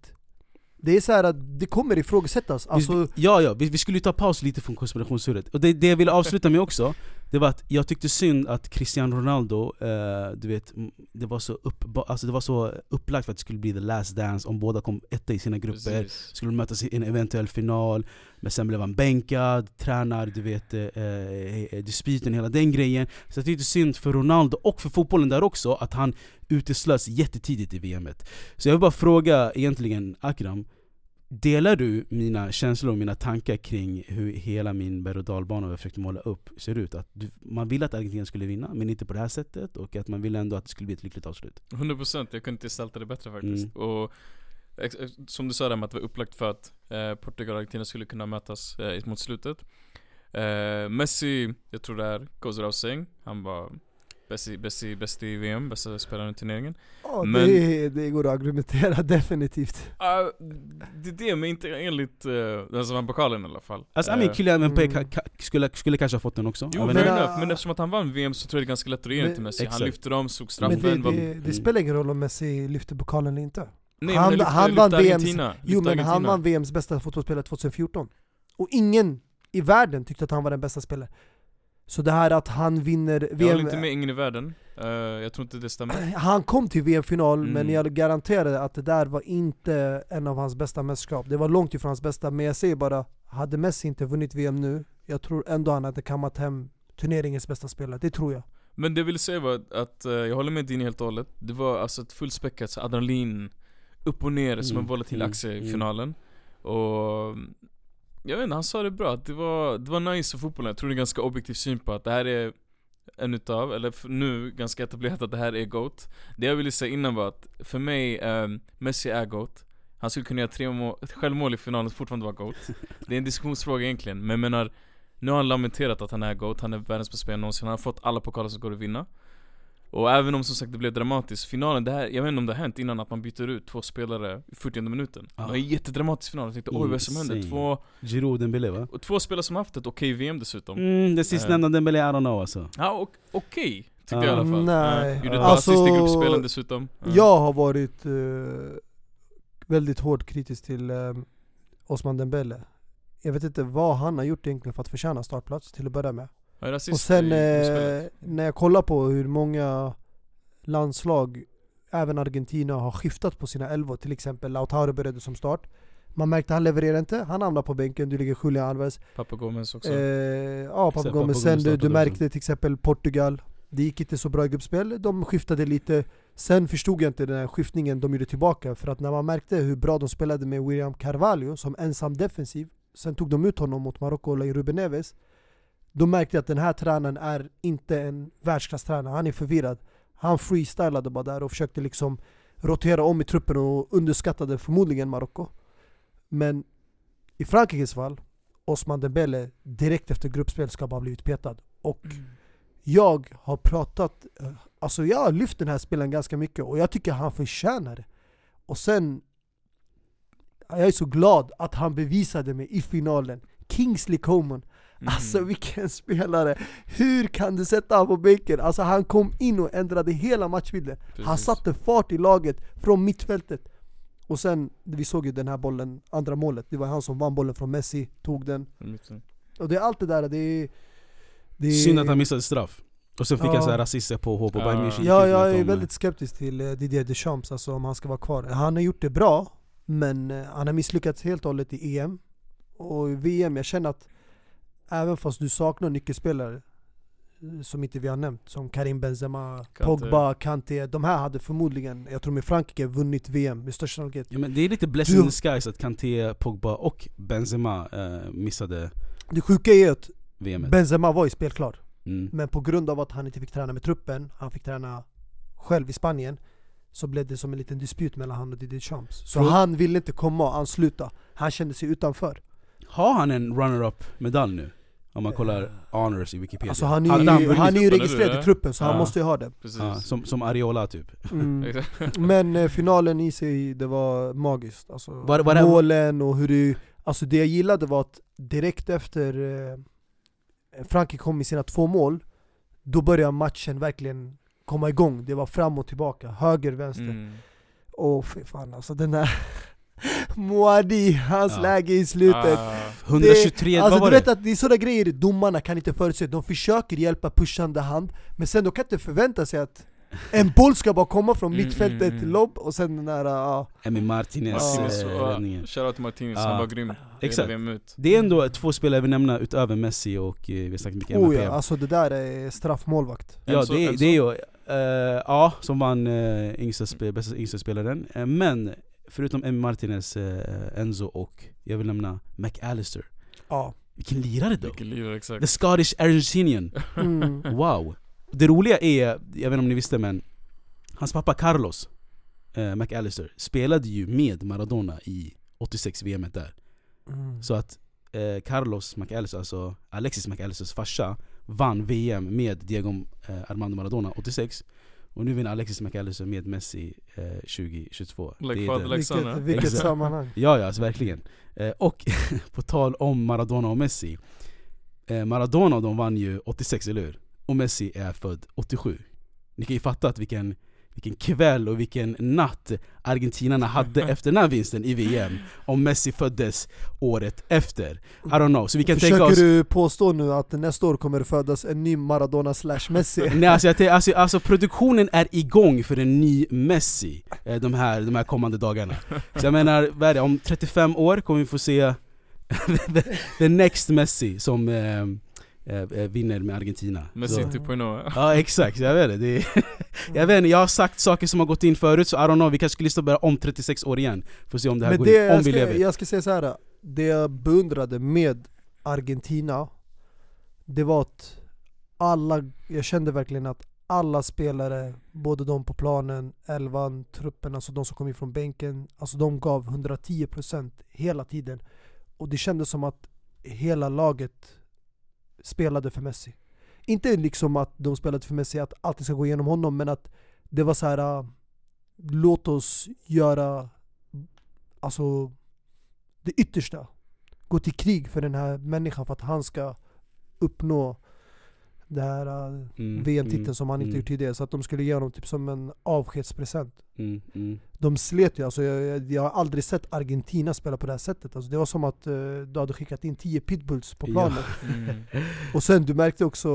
Speaker 4: Det är så att det kommer ifrågasättas, alltså,
Speaker 2: vi, ja, ja, vi, vi skulle ta paus lite från konspirationssurret. Och det, det jag ville avsluta med också, det var att jag tyckte synd att Cristiano Ronaldo, eh, du vet, det var, så upp, alltså det var så upplagt för att det skulle bli the last dance om båda kom etta i sina grupper.
Speaker 3: Precis.
Speaker 2: Skulle mötas i en eventuell final, men sen blev han bänkad, tränar, du vet, eh, eh, dispyten, hela den grejen. Så jag tyckte synd för Ronaldo, och för fotbollen där också, att han uteslöts jättetidigt i VMet. Så jag vill bara fråga egentligen Akram, Delar du mina känslor och mina tankar kring hur hela min berg och dalbana jag försökte måla upp ser ut? Att du, man ville att Argentina skulle vinna, men inte på det här sättet, och att man ville ändå att det skulle bli ett lyckligt avslut.
Speaker 3: 100% jag kunde inte gestalta det bättre faktiskt.
Speaker 2: Mm.
Speaker 3: Och som du sa där med att det var upplagt för att eh, Portugal och Argentina skulle kunna mötas eh, mot slutet. Eh, Messi, jag tror det här goes without saying. Han var bäst i, bäst i, bäst i VM, bästa spelaren i turneringen.
Speaker 4: ja,
Speaker 3: Men-
Speaker 4: det, det går att argumentera definitivt.
Speaker 3: Uh, det är det, men inte enligt uh, den som vann pokalen i alla fall.
Speaker 2: Alltså
Speaker 3: Eh,
Speaker 2: Amin Kylian Mbappé
Speaker 4: mm.
Speaker 2: skulle, skulle kanske ha fått den också.
Speaker 3: Jo,
Speaker 4: men,
Speaker 3: enough, men eftersom att han vann VM så tror jag det är ganska lätt att ge den
Speaker 4: Men-
Speaker 3: till Messi. Han
Speaker 2: exakt.
Speaker 3: lyfte dem, såg
Speaker 4: Men
Speaker 3: straffen,
Speaker 4: det,
Speaker 3: var...
Speaker 4: det, det spelar ingen roll om Messi lyfter pokalen eller inte.
Speaker 3: Nej
Speaker 4: han-
Speaker 3: men lyfte,
Speaker 4: han
Speaker 3: lyfte
Speaker 4: vann VMs
Speaker 3: Argentina.
Speaker 4: Jo men han vann VMs bästa fotbollsspelare 2014. Och ingen i världen tyckte att han var den bästa spelaren. Så det här att han vinner
Speaker 3: Jag håller
Speaker 4: VM...
Speaker 3: inte med ingen i världen. Eh, jag tror inte det stämmer.
Speaker 4: Han kom till VM-final, men
Speaker 3: Mm.
Speaker 4: jag garanterar att det där var inte en av hans bästa mästerskap. Det var långt ifrån hans bästa, men jag säger bara, hade Messi inte vunnit VM nu, jag tror ändå han hade kammat hem turneringens bästa spelare, det tror jag.
Speaker 3: Men det jag ville säga var att, eh, jag håller med Dini helt och hållet. Det var alltså ett fullspäckat adrenalin, upp och ner som en
Speaker 2: Mm,
Speaker 3: volatil
Speaker 2: mm,
Speaker 3: i
Speaker 2: mm.
Speaker 3: finalen. Och mm, jag vet inte, han sa det bra, att det var, det var nice för fotbollen. Jag tror det är en ganska objektiv syn på att det här är en utav, eller nu ganska etablerat att det här är GOAT. Det jag ville säga innan var att, för mig, eh, Messi är GOAT. Han skulle kunna göra tre mål, ett självmål i finalen och fortfarande vara GOAT. Det är en diskussionsfråga egentligen, men jag menar Nu har han lamenterat att han är GOAT, han är världens bästa spelare någonsin, han har fått alla pokaler som går att vinna och även om som sagt det blev dramatiskt, finalen, det här, jag vet inte om det har hänt innan att man byter ut två spelare i 40 minuten
Speaker 2: Ja.
Speaker 3: Det var en jättedramatisk final, jag tänkte oj vad är som händer? Två,
Speaker 2: Giroud och Dembélé va?
Speaker 3: och två spelare som haft ett okej VM dessutom
Speaker 2: Mm, det sistnämnda Dembélé, I don't know alltså.
Speaker 3: Ja, och- okej, tyckte
Speaker 2: Ja.
Speaker 3: jag i alla fall
Speaker 4: Nej.
Speaker 3: Ja, Gjorde ett
Speaker 4: Alltså,
Speaker 3: assist i gruppspelen dessutom Ja.
Speaker 4: Jag har varit eh, väldigt hårt kritisk till eh, Osman Dembele. Jag vet inte vad han har gjort egentligen för att förtjäna startplats till att börja med.
Speaker 3: Ja,
Speaker 4: Och sen eh, när jag kollar på hur många landslag, även Argentina, har skiftat på sina elvor. Till exempel Lautaro började som start. Man märkte han levererar inte, han hamnar på bänken, du ligger Julian Alves.
Speaker 3: Pappa Gomez också
Speaker 4: Eh, ja, Papa Gomez.
Speaker 2: Papa
Speaker 4: Sen du, du märkte till exempel Portugal, det gick inte så bra i gruppspel, de skiftade lite. Sen förstod jag inte den här skiftningen de gjorde tillbaka, för att när man märkte hur bra de spelade med William Carvalho som ensam defensiv, sen tog de ut honom mot Marocko och Ruben Neves. Då märkte jag att den här tränaren är inte en världsklasstränare, han är förvirrad. Han freestylade bara där och försökte liksom rotera om i truppen och underskattade förmodligen Marocko. Men i Frankrikes fall, Osman Dembele direkt efter gruppspel ska bara bli utpetad. Och jag har pratat, eh, alltså jag har lyft den här spelaren ganska mycket och jag tycker han förtjänar det. Och sen, jag är så glad att han bevisade mig i finalen. Kingsley Coman,
Speaker 3: Mm.
Speaker 4: alltså vilken spelare! Hur kan du sätta honom på bänken? Alltså han kom in och ändrade hela matchbilden. Han
Speaker 3: Precis.
Speaker 4: satte fart i laget från mittfältet. Och sen, vi såg ju den här bollen, andra målet, det var han som vann bollen från Messi, tog den. Och det är allt det där, det är... Det är
Speaker 2: Synd att han missade straff. Och så fick
Speaker 4: Ja.
Speaker 2: han så här rasistiska påhopp på
Speaker 3: Ja.
Speaker 2: Bayern München.
Speaker 4: Ja, jag är väldigt skeptisk till eh, Didier Deschamps, alltså om han ska vara kvar. Han har gjort det bra, men eh, han har misslyckats helt och hållet i EM. Och i VM, jag känner att även fast du saknar nyckelspelare, eh, som inte vi har nämnt, som Karim Benzema,
Speaker 3: Kanté.
Speaker 4: Pogba, Kanté, de här hade förmodligen, jag tror med Frankrike, vunnit VM med största sannolikhet.
Speaker 2: Ja, men det är lite blessing in disguise att Kanté, Pogba och Benzema eh, missade
Speaker 4: Det sjuka är att
Speaker 2: VM.
Speaker 4: Benzema var ju spelklar,
Speaker 2: Mm.
Speaker 4: men på grund av att han inte fick träna med truppen, han fick träna själv i Spanien, så blev det som en liten disput mellan han och Didier Deschamps. Så
Speaker 2: Frå-
Speaker 4: han ville inte komma och ansluta, han kände sig utanför.
Speaker 2: Har han en runner-up medalj nu? Om man kollar honors i Wikipedia.
Speaker 4: Alltså han är ju,
Speaker 2: han
Speaker 4: han, är ju registrerad i truppen så han
Speaker 2: Ja.
Speaker 4: måste ju ha det.
Speaker 2: Ja, som, som Ariola typ.
Speaker 4: Mm. Men eh, finalen i sig, det var magiskt. Alltså,
Speaker 2: Var- var
Speaker 4: målen och hur det... Alltså det jag gillade var att direkt efter eh, Frankrike kom med sina två mål, då började matchen verkligen komma igång. Det var fram och tillbaka, höger, vänster.
Speaker 3: Mm.
Speaker 4: Och fy fan alltså den där Moadi, hans
Speaker 2: Ja.
Speaker 4: läge i slutet.
Speaker 3: Ah,
Speaker 2: 123,
Speaker 4: det, alltså,
Speaker 2: vad var
Speaker 4: du vet
Speaker 2: det?
Speaker 4: att det är sådana grejer domarna kan inte förutse, de försöker hjälpa pushande hand, men sen de kan inte förvänta sig att en boll ska bara komma från
Speaker 3: Mm,
Speaker 4: mittfältet,
Speaker 3: mm, mm.
Speaker 4: lobb, och sen den där, ja.
Speaker 2: Emi Martinez
Speaker 3: och,
Speaker 2: räddningen.
Speaker 3: Shoutout till Martinez, han var grym.
Speaker 2: Exakt. Det är ändå två spelare vi nämner utöver Messi och eh, vi har sagt mycket
Speaker 4: Oh ja, alltså det där är straffmålvakt.
Speaker 2: Ja,
Speaker 3: Enzo-
Speaker 2: det, det är ju, eh, ja, som vann uh, yngsta spe, bästa yngsta spelaren. Men förutom Emi Martinez, eh, Enzo och jag vill nämna McAllister.
Speaker 4: Ja.
Speaker 2: Vilken lirare då!
Speaker 3: Vilket liv, exakt.
Speaker 2: The Scottish Argentinian.
Speaker 4: Mm.
Speaker 2: Wow! Det roliga är, jag vet inte om ni visste men, hans pappa Carlos eh, McAllister spelade ju med Maradona i 86 VM där.
Speaker 4: Mm.
Speaker 2: Så att eh, Carlos McAllister, alltså Alexis McAllisters farsa, vann VM med Diego eh, Armando Maradona 86 Och nu vinner Alexis McAllister med Messi eh, 2022
Speaker 3: Like
Speaker 2: Det är
Speaker 3: father,
Speaker 2: det.
Speaker 3: like son,
Speaker 4: Vilket, vilket sammanhang.
Speaker 2: Ja, ja alltså verkligen. Eh, och på tal om Maradona och Messi. Eh, Maradona de vann ju 86, eller hur? Och Messi är född 87. Ni kan ju fatta att vilken, vilken kväll och vilken natt argentinarna hade efter den här vinsten i VM Om Messi föddes året efter. I don't know, så vi kan tänka
Speaker 4: Försöker
Speaker 2: oss
Speaker 4: du påstå nu att nästa år kommer det födas en ny Maradona slash Messi?
Speaker 2: Nej, alltså, jag, alltså, alltså produktionen är igång för en ny Messi eh, de, här, de här kommande dagarna Så jag menar, vad är det, om 35 år kommer vi få se the, the next Messi som eh, vinner med Argentina
Speaker 3: Messi
Speaker 2: Så-
Speaker 3: 2.0.
Speaker 2: Ja exakt, jag vet det, det är, jag, vet inte, jag har sagt saker som har gått in förut så I don't know, vi kanske skulle stå börja om 36 år igen Får se om det här
Speaker 4: Men
Speaker 2: går
Speaker 4: det,
Speaker 2: in, om
Speaker 4: jag,
Speaker 2: vi
Speaker 4: ska,
Speaker 2: lever
Speaker 4: jag ska säga så här. det jag beundrade med Argentina, det var att alla, jag kände verkligen att alla spelare, både de på planen, elvan, truppen, alltså de som kom in från bänken, alltså de gav 110% hela tiden. Och det kändes som att hela laget spelade för Messi. Inte liksom att de spelade för Messi, att allting ska gå igenom honom, men att det var så här. Äh, låt oss göra alltså det yttersta. Gå till krig för den här människan för att han ska uppnå det här äh,
Speaker 2: Mm,
Speaker 4: VM-titeln
Speaker 2: mm,
Speaker 4: som han inte
Speaker 2: mm,
Speaker 4: gjort tidigare. Så att de skulle ge honom typ som en avskedspresent.
Speaker 2: mm, mm.
Speaker 4: De slet ju, alltså jag, jag, har aldrig sett Argentina spela på det här sättet. Alltså det var som att uh, du hade skickat in 10 pitbulls på
Speaker 2: Ja.
Speaker 4: planen.
Speaker 3: Mm.
Speaker 4: Och sen du märkte också,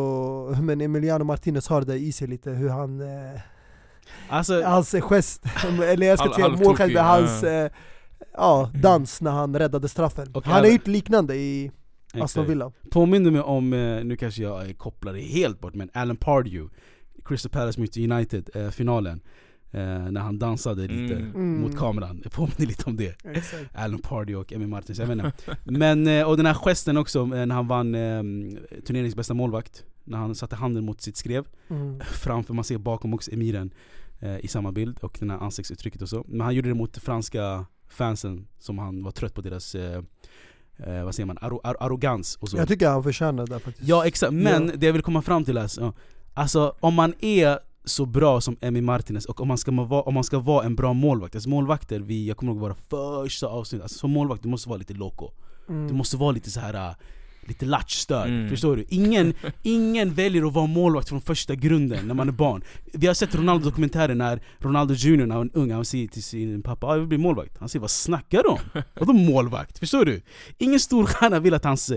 Speaker 4: men Emiliano Martinez har det i sig lite, hur han eh,
Speaker 2: Alltså,
Speaker 4: Hans gest, eller jag ska
Speaker 3: Halv-
Speaker 4: säga med hans
Speaker 3: ja.
Speaker 4: eh, ja, dans när han räddade straffen.
Speaker 2: Och
Speaker 4: han har gjort liknande i Aston
Speaker 2: exakt.
Speaker 4: Villa.
Speaker 2: Påminner mig om, eh, nu kanske jag kopplar det helt bort, men Alan Pardew Crystal Palace mot United, eh, finalen eh, När han dansade lite
Speaker 3: Mm.
Speaker 4: Mm.
Speaker 2: mot kameran, det påminner lite om det
Speaker 4: Exakt.
Speaker 2: Alan Pardew och Emmy Martins, jag vet inte Men, eh, och den här gesten också, eh, när han vann eh, turneringens bästa målvakt När han satte handen mot sitt skrev
Speaker 4: Mm.
Speaker 2: Framför, man ser bakom också emiren eh, i samma bild och den här ansiktsuttrycket och så Men han gjorde det mot franska fansen som han var trött på deras eh, vad säger man, arro, ar, arrogans och så
Speaker 4: Jag tycker han förtjänar det faktiskt.
Speaker 2: Ja exakt, men
Speaker 4: Ja.
Speaker 2: det jag vill komma fram till är alltså, alltså om man är så bra som Emi Martinez och om man ska vara, om man ska vara en bra målvakt, alltså målvakter, vi, jag kommer ihåg våra första avsnitt, alltså som målvakt du måste vara lite loco
Speaker 4: Mm.
Speaker 2: Du måste vara lite så här lite latchstörd,
Speaker 3: Mm.
Speaker 2: förstår du? Ingen, ingen väljer att vara målvakt från första grunden när man är barn Vi har sett Ronaldo-dokumentärer när Ronaldo Junior när han är ung, han säger till sin pappa ah, jag vill bli målvakt Han säger vad snackar du om? Vadå målvakt? Förstår du? Ingen storstjärna vill att hans,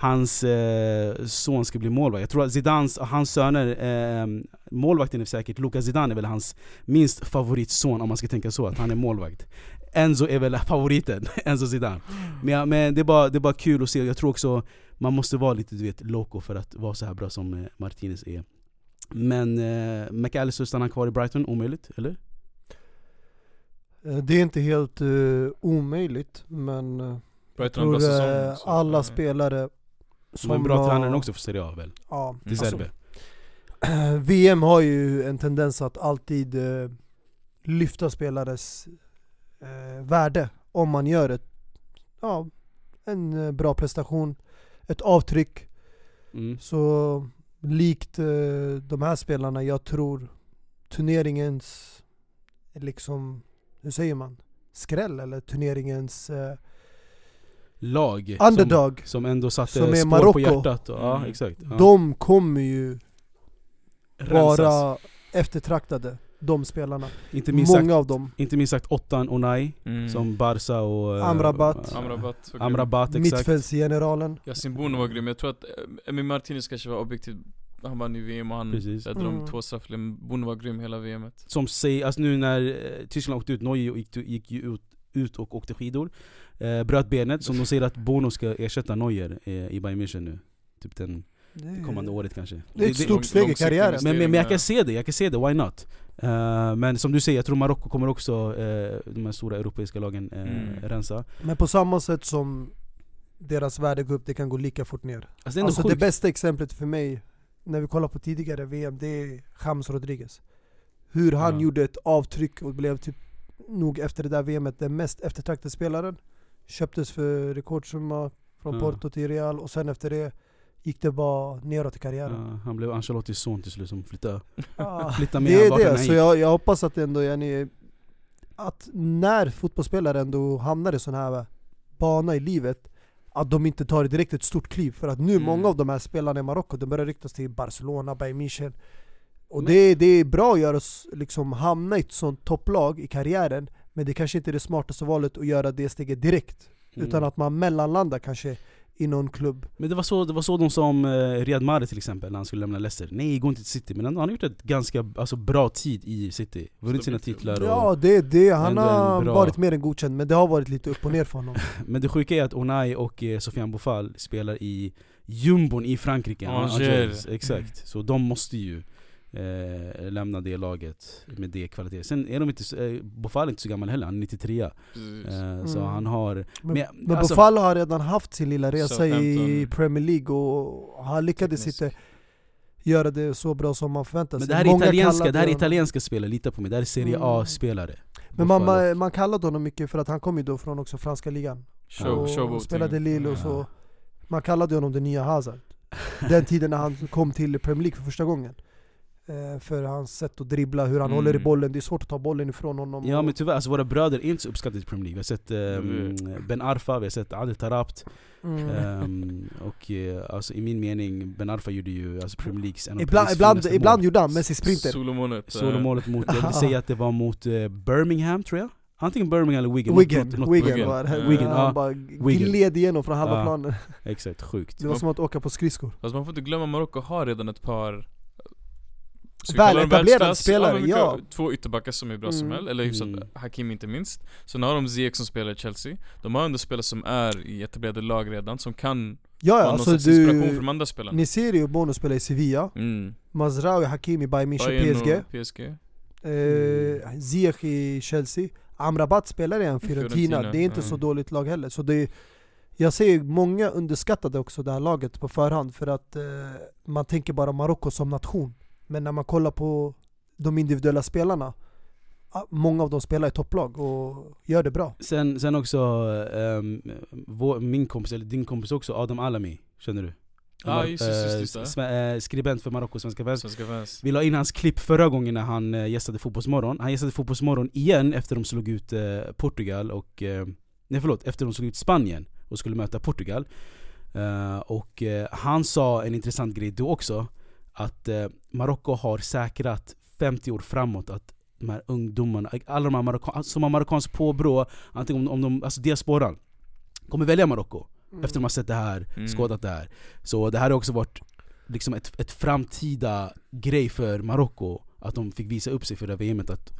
Speaker 2: hans eh, son ska bli målvakt Jag tror att Zidans, hans söner, eh, målvakten är säkert Luka Zidane är väl hans minst favoritson om man ska tänka så, att han är målvakt Enzo är väl favoriten, Enzo Zidane men, ja, men det, är bara, det är bara kul att se, jag tror också man måste vara lite du vet, loco för att vara så här bra som eh, Martinez är Men eh, McAllister stannar kvar i Brighton, omöjligt, eller?
Speaker 4: Eh, Det är inte helt eh, omöjligt, men eh, jag tror
Speaker 3: bra säsong. så,
Speaker 4: alla
Speaker 3: eh,
Speaker 4: spelare
Speaker 2: Som en bra tränare också för Serie A väl?
Speaker 4: Ja,
Speaker 2: Till
Speaker 3: Mm.
Speaker 4: alltså, VM har ju en tendens att alltid eh, lyfta spelares eh, värde om man gör ett, ja, en bra prestation, ett avtryck.
Speaker 2: mm.
Speaker 4: Så likt eh, de här spelarna, jag tror turneringens, liksom, hur säger man? Skräll eller turneringens eh,
Speaker 2: Lag
Speaker 4: underdog.
Speaker 2: som, som ändå satte
Speaker 4: Som är
Speaker 2: spår
Speaker 4: Marocko.
Speaker 2: på hjärtat och, Ja
Speaker 3: Mm.
Speaker 2: exakt ja.
Speaker 4: De kommer ju
Speaker 2: Rensas.
Speaker 4: vara eftertraktade. De spelarna.
Speaker 2: Inte minst,
Speaker 4: Många
Speaker 2: sagt,
Speaker 4: av dem.
Speaker 2: inte minst sagt Ottan Onay,
Speaker 3: Mm.
Speaker 2: som Barca och... eh,
Speaker 4: Amrabat.
Speaker 3: Amrabat.
Speaker 2: Amrabat, exakt.
Speaker 4: Mittfältsgeneralen.
Speaker 3: Yasin Bono var grym, jag tror att eh, Emi Martinez kanske var objektiv Han vann ju VM och han
Speaker 2: Precis.
Speaker 3: räddade
Speaker 4: Mm.
Speaker 3: de två strafflägen, men Bono var grym hela VMet
Speaker 2: Som säger, alltså nu när eh, Tyskland åkte ut, Neuer gick, gick ju ut, ut och åkte skidor eh, Bröt benet, som de säger att Bono ska ersätta Neuer eh, i Bayern München nu Typ den
Speaker 4: Det-
Speaker 2: kommande året kanske
Speaker 4: Det är ett stort steg i karriären.
Speaker 2: men, men, men jag kan se det, jag kan se det, why not? Eh, men som du säger, jag tror Marocko kommer också, eh, de här stora europeiska lagen, eh,
Speaker 3: Mm.
Speaker 2: rensa
Speaker 4: Men på samma sätt som deras värdecup, det kan gå lika fort ner.
Speaker 2: Alltså det
Speaker 4: Alltså det bästa exemplet för mig, när vi kollar på tidigare VM, det är James Rodriguez. Hur han
Speaker 3: Ja.
Speaker 4: gjorde ett avtryck och blev typ, nog efter det där VMet, den mest eftertraktade spelaren. Köptes för rekordsumma från
Speaker 2: Ja.
Speaker 4: Porto till Real och sen efter det gick det bara neråt i karriären.
Speaker 2: Ja, han blev Ancelottis son till slut som flyttade,
Speaker 4: Ah,
Speaker 2: flyttade med
Speaker 4: det är det, så jag, jag hoppas att ändå yani, att när fotbollsspelare ändå hamnar i sån här bana i livet att de inte tar direkt ett stort kliv, för att nu
Speaker 3: Mm.
Speaker 4: många av de här spelarna i Marocko, de börjar ryktas till Barcelona, Bayern München Och
Speaker 2: Men-
Speaker 4: det, det är bra att göra, liksom, hamna i ett sånt topplag i karriären Men det kanske inte är det smartaste valet att göra det steget direkt
Speaker 2: Mm.
Speaker 4: Utan att man mellanlandar kanske i någon klubb.
Speaker 2: Men det var så, det var så de sa om eh, Riyad Mahrez till exempel när han skulle lämna Leicester. Nej, gå inte till City, men han, han har gjort ett ganska alltså, bra tid i City. Vunnit sina titlar och,
Speaker 4: Ja det, det, han har
Speaker 2: bra-
Speaker 4: varit mer än godkänd men det har varit lite upp och ner för honom.
Speaker 2: Men det sjuka är att Onay och eh, Sofiane Boufal spelar i jumbon i Frankrike.
Speaker 3: Angers.
Speaker 2: Angers, Exakt, så de måste ju eh, lämna det laget med det kvalitet Sen är de inte, så- eh, Boufal är inte så gammal heller, han är 93
Speaker 3: Precis.
Speaker 2: eh, Så
Speaker 4: Mm.
Speaker 2: han har
Speaker 4: Men,
Speaker 2: Men-
Speaker 4: men
Speaker 2: alltså-
Speaker 4: Buffalo har redan haft sin lilla resa i. Premier League och han lyckades
Speaker 3: Teknisk.
Speaker 4: inte göra det så bra som man förväntade
Speaker 2: Men
Speaker 4: sig
Speaker 2: det här är
Speaker 4: Många
Speaker 2: italienska, det här är italienska spelare, lita på mig, det här är Serie
Speaker 4: Mm.
Speaker 2: A-spelare
Speaker 4: Men man, man, man kallade honom mycket för att han kom ju då från också franska ligan
Speaker 3: Show,
Speaker 4: och
Speaker 3: showboating.
Speaker 4: spelade Lille och så. Man kallade honom den nya Hazard Den tiden när han kom till Premier League för första gången För hans sätt att dribbla, hur han
Speaker 3: Mm.
Speaker 4: håller i bollen, det är svårt att ta bollen ifrån honom
Speaker 2: Ja men tyvärr, alltså våra bröder är inte så uppskattade i Premier League Vi har sett
Speaker 3: Mm.
Speaker 2: ehm, Ben Arfa, vi har sett Adel Tarabt
Speaker 4: mm.
Speaker 2: ehm, Och eh, alltså, i min mening, Ben Arfa gjorde ju alltså, Premier Leagues en av
Speaker 4: Ibland, ibland, ibland gjorde han Messi sprinter
Speaker 3: Solomålet. eh,
Speaker 2: Solomålet mot, jag vill säga att det var mot eh, Birmingham tror jag Antingen Birmingham eller Wigan,
Speaker 4: Wigan,
Speaker 2: Något- något-
Speaker 4: Wigan,
Speaker 3: Wigan.
Speaker 4: var det.
Speaker 3: Ja.
Speaker 2: Wigan,
Speaker 4: han bara
Speaker 2: Wigan.
Speaker 4: gled igenom från halva
Speaker 2: Ja.
Speaker 4: planen
Speaker 2: Exakt, sjukt
Speaker 4: Det var som att åka på skridskor
Speaker 3: Fast man får inte glömma, Marocko har redan ett par Ska vi
Speaker 4: Väl
Speaker 3: kalla dem
Speaker 4: etablerade
Speaker 3: världsklass?
Speaker 4: spelare, ja.
Speaker 3: Två ytterbackar som är bra som
Speaker 4: Mm.
Speaker 3: helst, eller hyfsat,
Speaker 2: Mm.
Speaker 3: Hakim inte minst Sen har de Ziyech som spelar i Chelsea De har ändå spelare som är i etablerade lag redan, som kan
Speaker 4: Ja,
Speaker 3: ha
Speaker 4: ja
Speaker 3: någon
Speaker 4: alltså
Speaker 3: slags inspiration från
Speaker 4: du
Speaker 3: de andra spelarna
Speaker 4: Nisiri och Bono spelar i Sevilla
Speaker 3: mm.
Speaker 4: Mazraoui Hakimi Bayern München PSG
Speaker 3: och PSG
Speaker 4: eh, Ziyech i Chelsea Amrabat spelar i en Fiorentina, det är inte
Speaker 3: ja.
Speaker 4: så dåligt lag heller så det Jag ser många underskattade också det här laget på förhand för att eh, man tänker bara Marocko som nation Men när man kollar på de individuella spelarna ah, Många av dem spelar i topplag och gör det bra.
Speaker 2: Sen, sen också, ehm, vår, min kompis, eller din kompis också, Adam Alami, känner du?
Speaker 3: Ja, just det, just det, just
Speaker 2: eh, skribent för Marocko Svenska Vänster
Speaker 3: Svenska fans.
Speaker 2: Vi la in hans klipp förra gången när han eh, gästade Fotbollsmorgon. Han gästade Fotbollsmorgon igen efter de slog ut eh, Portugal och... Eh, nej förlåt, efter de slog ut Spanien och skulle möta Portugal. Och han sa en intressant grej då också Att eh, Marocko har säkrat 50 år framåt att de här ungdomarna, alla de här Marockan, som har marockanskt påbrå Antingen om, om de, alltså diasporan Kommer välja Marocko efter de har sett det här,
Speaker 3: Mm.
Speaker 2: skådat det här Så det här har också varit liksom ett, ett framtida grej för Marocko Att de fick visa upp sig för det här VMet att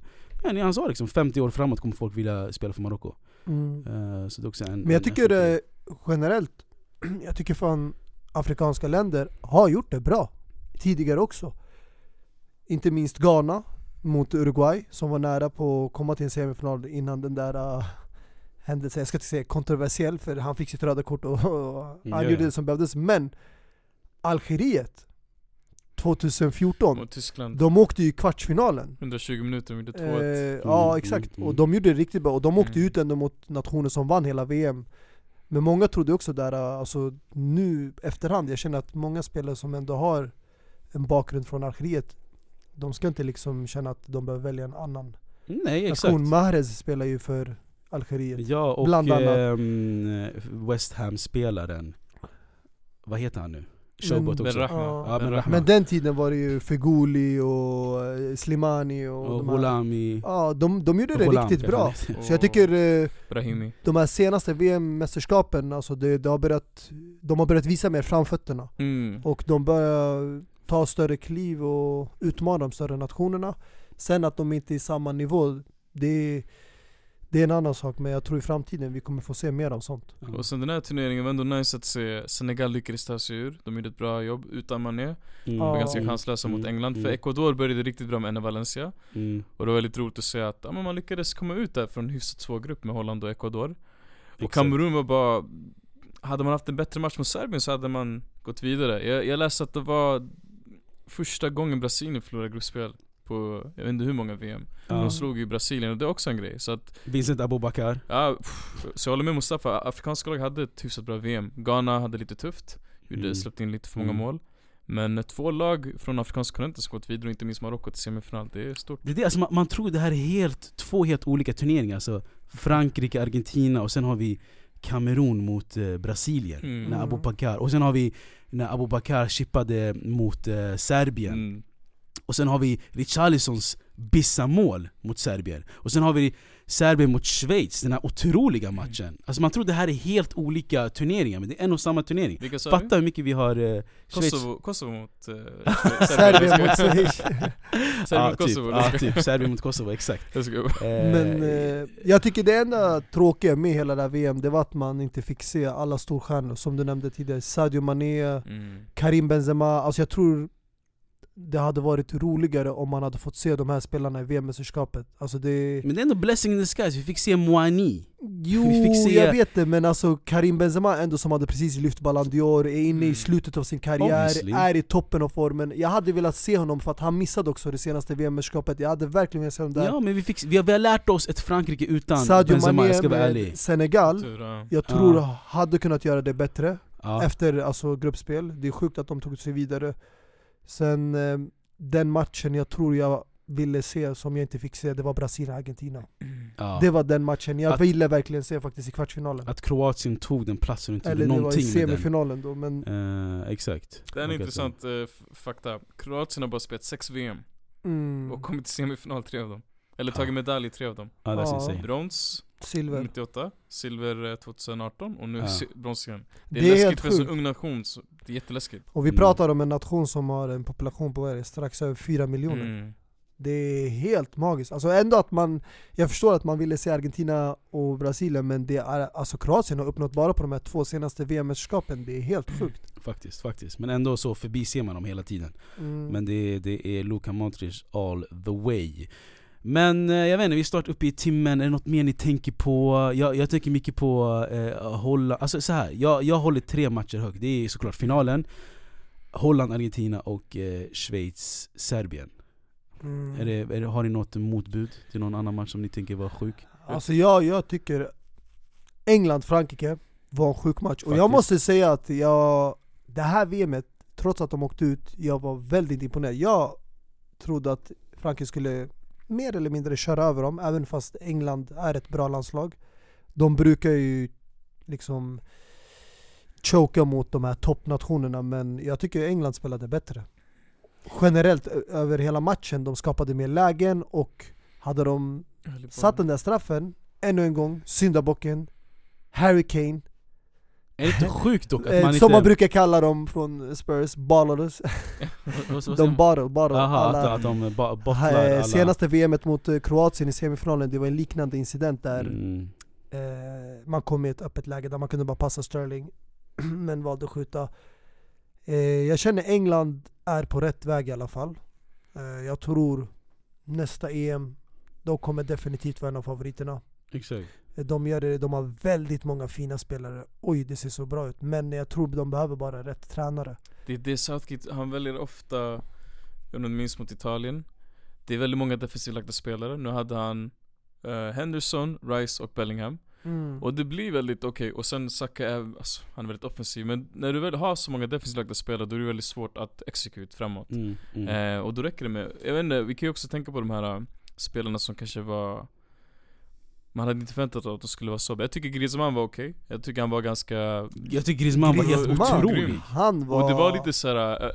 Speaker 2: ja, Han sa liksom 50 år framåt kommer folk vilja spela för Marocko
Speaker 4: Mm.
Speaker 2: Så det är också en
Speaker 4: Men jag
Speaker 2: en-
Speaker 4: tycker
Speaker 2: en-
Speaker 4: generellt, jag tycker fan afrikanska länder har gjort det bra tidigare också. Inte minst Ghana mot Uruguay som var nära på att komma till en semifinal innan den där uh, händelsen, jag ska inte säga kontroversiell för han fick sitt röda kort och, och han
Speaker 2: Ja,
Speaker 4: gjorde
Speaker 2: ja.
Speaker 4: det som behövdes. Men Algeriet 2014,
Speaker 3: Mot Tyskland
Speaker 4: de åkte ju i kvartsfinalen.
Speaker 3: 120 minuter, de gjorde 2-1
Speaker 4: Eh, ja
Speaker 2: Mm,
Speaker 4: exakt,
Speaker 2: mm,
Speaker 4: och de gjorde det riktigt bra och de åkte
Speaker 3: Mm.
Speaker 4: ut ändå mot nationer som vann hela VM Men många trodde också där, alltså nu efterhand, jag känner att många spelare som ändå har en bakgrund från Algeriet De ska inte liksom känna att de behöver välja en annan
Speaker 2: Nej exakt
Speaker 4: nation Mahrez spelar ju för Algeriet
Speaker 2: Ja och
Speaker 4: Bland annat.
Speaker 2: ehm, West Ham-spelaren Vad heter han nu? showboat
Speaker 4: Men-
Speaker 2: också.
Speaker 3: Rahma.
Speaker 4: Ja.
Speaker 2: Rahma.
Speaker 4: Men den tiden var det ju Feguli och eh, Slimani och,
Speaker 2: och
Speaker 4: de här-. Ja, de, de gjorde det
Speaker 2: Gholam
Speaker 4: riktigt bra. Så jag tycker eh,
Speaker 3: Brahimi.
Speaker 4: de här senaste VM-mästerskapen, alltså det, det har börjat, de har börjat visa mer framfötterna.
Speaker 3: Mm.
Speaker 4: Och de börjar ta större kliv och utmana de större nationerna. Sen att de inte är i samma nivå, det, det är en annan sak. Men jag tror i framtiden vi kommer få se mer av sånt.
Speaker 2: Ja.
Speaker 3: Och sen den här turneringen var ändå nice att se Senegal lyckades ta sig ur. De gjorde ett bra jobb utan Mané.
Speaker 2: Mm.
Speaker 4: Ja.
Speaker 3: Var ganska
Speaker 4: Mm.
Speaker 3: chanslösa mot
Speaker 2: Mm.
Speaker 3: England. För
Speaker 2: Mm.
Speaker 3: Ecuador började riktigt bra med Enna Valencia.
Speaker 2: Mm.
Speaker 3: Och det var väldigt roligt att se att ja, men man lyckades komma ut där från en hyfsat svår grupp med Holland och Ecuador. Och. Kamerun var bara Hade man haft en bättre match mot Serbien så hade man gått vidare. Jag, jag läste att det var första gången Brasilien förlorade gruppspel på, jag vet inte hur många VM.
Speaker 2: Ja.
Speaker 3: De slog ju Brasilien och det är också en grej. Så att,
Speaker 2: Vincent Abubakar.
Speaker 3: ja, pff, så jag håller med Mustafa, afrikanska lag hade ett hyfsat bra VM. Ghana hade lite tufft, gjorde,
Speaker 2: Mm.
Speaker 3: släppte in lite för många
Speaker 2: Mm.
Speaker 3: mål. Men två lag från afrikanska kontinenten som gått vidare, och inte minst Marocko till semifinal, det är stort.
Speaker 2: Det är det, alltså man, man tror det här är helt, två helt olika turneringar. Alltså Frankrike, Argentina och sen har vi Kamerun mot eh, Brasilien.
Speaker 3: Mm.
Speaker 2: När Abubakar. Och sen har vi när Abubakar chippade mot eh, Serbien.
Speaker 3: Mm.
Speaker 2: Och sen har vi Richarlisons Bissa-mål mot Serbien. Och sen har vi Serbien mot Schweiz, den här otroliga matchen. Alltså man tror det här är helt olika turneringar, men det är en och samma turnering. Fatta hur mycket vi har eh, Schweiz...
Speaker 3: Kosovo, Kosovo mot eh,
Speaker 4: Serbien mot Schweiz.
Speaker 3: Serbien mot Kosovo.
Speaker 2: ja, typ, Serbien mot Kosovo, exakt. Eh,
Speaker 4: Men eh, jag tycker det enda tråkiga med hela det här VM, det var att man inte fick se alla storstjärnor som du nämnde tidigare. Sadio Mané,
Speaker 3: Mm.
Speaker 4: Karim Benzema. Alltså jag tror det hade varit roligare om man hade fått se de här spelarna i VM-mästerskapet. Alltså det...
Speaker 2: Men det är ändå blessing in disguise, vi fick se Moani.
Speaker 4: Jo,
Speaker 2: Vi fick se-
Speaker 4: jag vet det, men alltså Karim Benzema ändå som hade precis lyft Ballon d'Or, är inne
Speaker 3: Mm.
Speaker 4: i slutet av sin karriär,
Speaker 2: Obviously.
Speaker 4: är i toppen av formen. Jag hade velat se honom för att han missade också det senaste VM-mästerskapet. Jag hade verligen velat se honom där.
Speaker 2: Ja men vi, fick, vi, har, vi har lärt oss ett Frankrike utan
Speaker 4: Sadio
Speaker 2: Benzema,
Speaker 4: Mané
Speaker 2: jag ska vara ärlig.
Speaker 4: Senegal, jag tror
Speaker 2: Ja.
Speaker 4: hade kunnat göra det bättre
Speaker 2: Ja.
Speaker 4: efter alltså, gruppspel. Det är sjukt att de tog sig vidare. Sen eh, den matchen jag tror jag ville se som jag inte fick se, det var Brasilien-Argentina.
Speaker 2: Ja.
Speaker 4: Det var den matchen jag
Speaker 2: Att-
Speaker 4: ville verkligen se faktiskt i kvartsfinalen.
Speaker 2: Att Kroatien tog den platsen och inte
Speaker 4: Eller
Speaker 2: gjorde
Speaker 4: det var i
Speaker 2: någonting med den.
Speaker 4: semifinalen då, men
Speaker 2: Eh, exakt.
Speaker 3: Det är en intressant f- fakta. Kroatien har bara spelat sex VM
Speaker 4: mm,
Speaker 3: och kommit till semifinal tre av dem. Eller
Speaker 2: Ja.
Speaker 3: tagit medalj i tre av dem.
Speaker 2: Ja, that's
Speaker 4: Ja.
Speaker 2: insane.
Speaker 3: Brons
Speaker 4: silver.
Speaker 3: 98, silver eh, 2018 och nu
Speaker 2: Ja.
Speaker 3: brons igen. Det är,
Speaker 4: Det är
Speaker 3: läskigt för en ung nation, så det är jätteläskigt.
Speaker 4: Och vi
Speaker 2: Mm.
Speaker 4: pratar om en nation som har en population på är det, strax över 4 miljoner.
Speaker 3: Mm.
Speaker 4: Det är helt magiskt. Alltså ändå att man, jag förstår att man ville se Argentina och Brasilien men det är, alltså Kroatien har uppnått bara på de här två senaste VM-mästerskapen, det är helt sjukt.
Speaker 2: Faktiskt, faktiskt. Men ändå så förbiser man dem hela tiden.
Speaker 4: Mm.
Speaker 2: Men det, det är Luka Modric all the way. Men eh, jag vet inte, vi snart uppe i timmen, är det något mer ni tänker på? Jag, jag tänker mycket på eh, Holland, alltså så här, jag, jag håller tre matcher högt. Det är såklart finalen, Holland, Argentina och eh, Schweiz, Serbien.
Speaker 4: Mm.
Speaker 2: Är det, är det, har ni något motbud till någon annan match som ni tänker var sjuk?
Speaker 4: Alltså jag, jag tycker England-Frankrike var en sjuk match. Och jag måste säga att jag, det här VMet, trots att de åkte ut, jag var väldigt imponerad. Jag trodde att Frankrike skulle mer eller mindre köra över dem, även fast England är ett bra landslag. De brukar ju liksom choka mot de här toppnationerna, men jag tycker England spelade bättre. Generellt över hela matchen, de skapade mer lägen och hade de Satt den där straffen, ännu en gång, syndabocken, Harry Kane,
Speaker 2: Är det inte sjukt dock att
Speaker 4: eh,
Speaker 2: man
Speaker 4: som
Speaker 2: inte...
Speaker 4: man brukar kalla dem från Spurs, ballers. De bottle, bottle.
Speaker 2: Aha,
Speaker 4: alla.
Speaker 2: att de bottlar alla...
Speaker 4: Senaste VMet mot eh, Kroatien i semifinalen, det var en liknande incident där
Speaker 2: Mm.
Speaker 4: eh, man kom i ett öppet läge där man kunde bara passa Sterling, men valde att skjuta. Eh, jag känner England är på rätt väg i alla fall. Eh, jag tror nästa EM, de kommer definitivt vara en av favoriterna.
Speaker 2: Exakt.
Speaker 4: De gör det, de har väldigt många fina spelare. Oj, det ser så bra ut. Men jag tror de behöver bara rätt tränare.
Speaker 3: Det är det Southgate, han väljer ofta, jag om du minns mot Italien Det är väldigt många defensivt lagda spelare, nu hade han eh, Henderson, Rice och Bellingham
Speaker 4: Mm.
Speaker 3: Och det blir väldigt okej, och sen Saka är, alltså, han är väldigt offensiv Men när du väl har så många defensivt lagda spelare då är det väldigt svårt att execute framåt
Speaker 2: Mm. Mm.
Speaker 3: eh, Och då räcker det med, jag vet inte, vi kan ju också tänka på de här eh, spelarna som kanske var Man hade inte förväntat sig att de skulle vara så bra. Jag tycker Griezmann var okej, jag tycker han var ganska...
Speaker 2: Jag tycker Griezmann var helt
Speaker 4: Griezmann,
Speaker 2: otrolig.
Speaker 4: Han var...
Speaker 3: Och det var lite såhär, äh,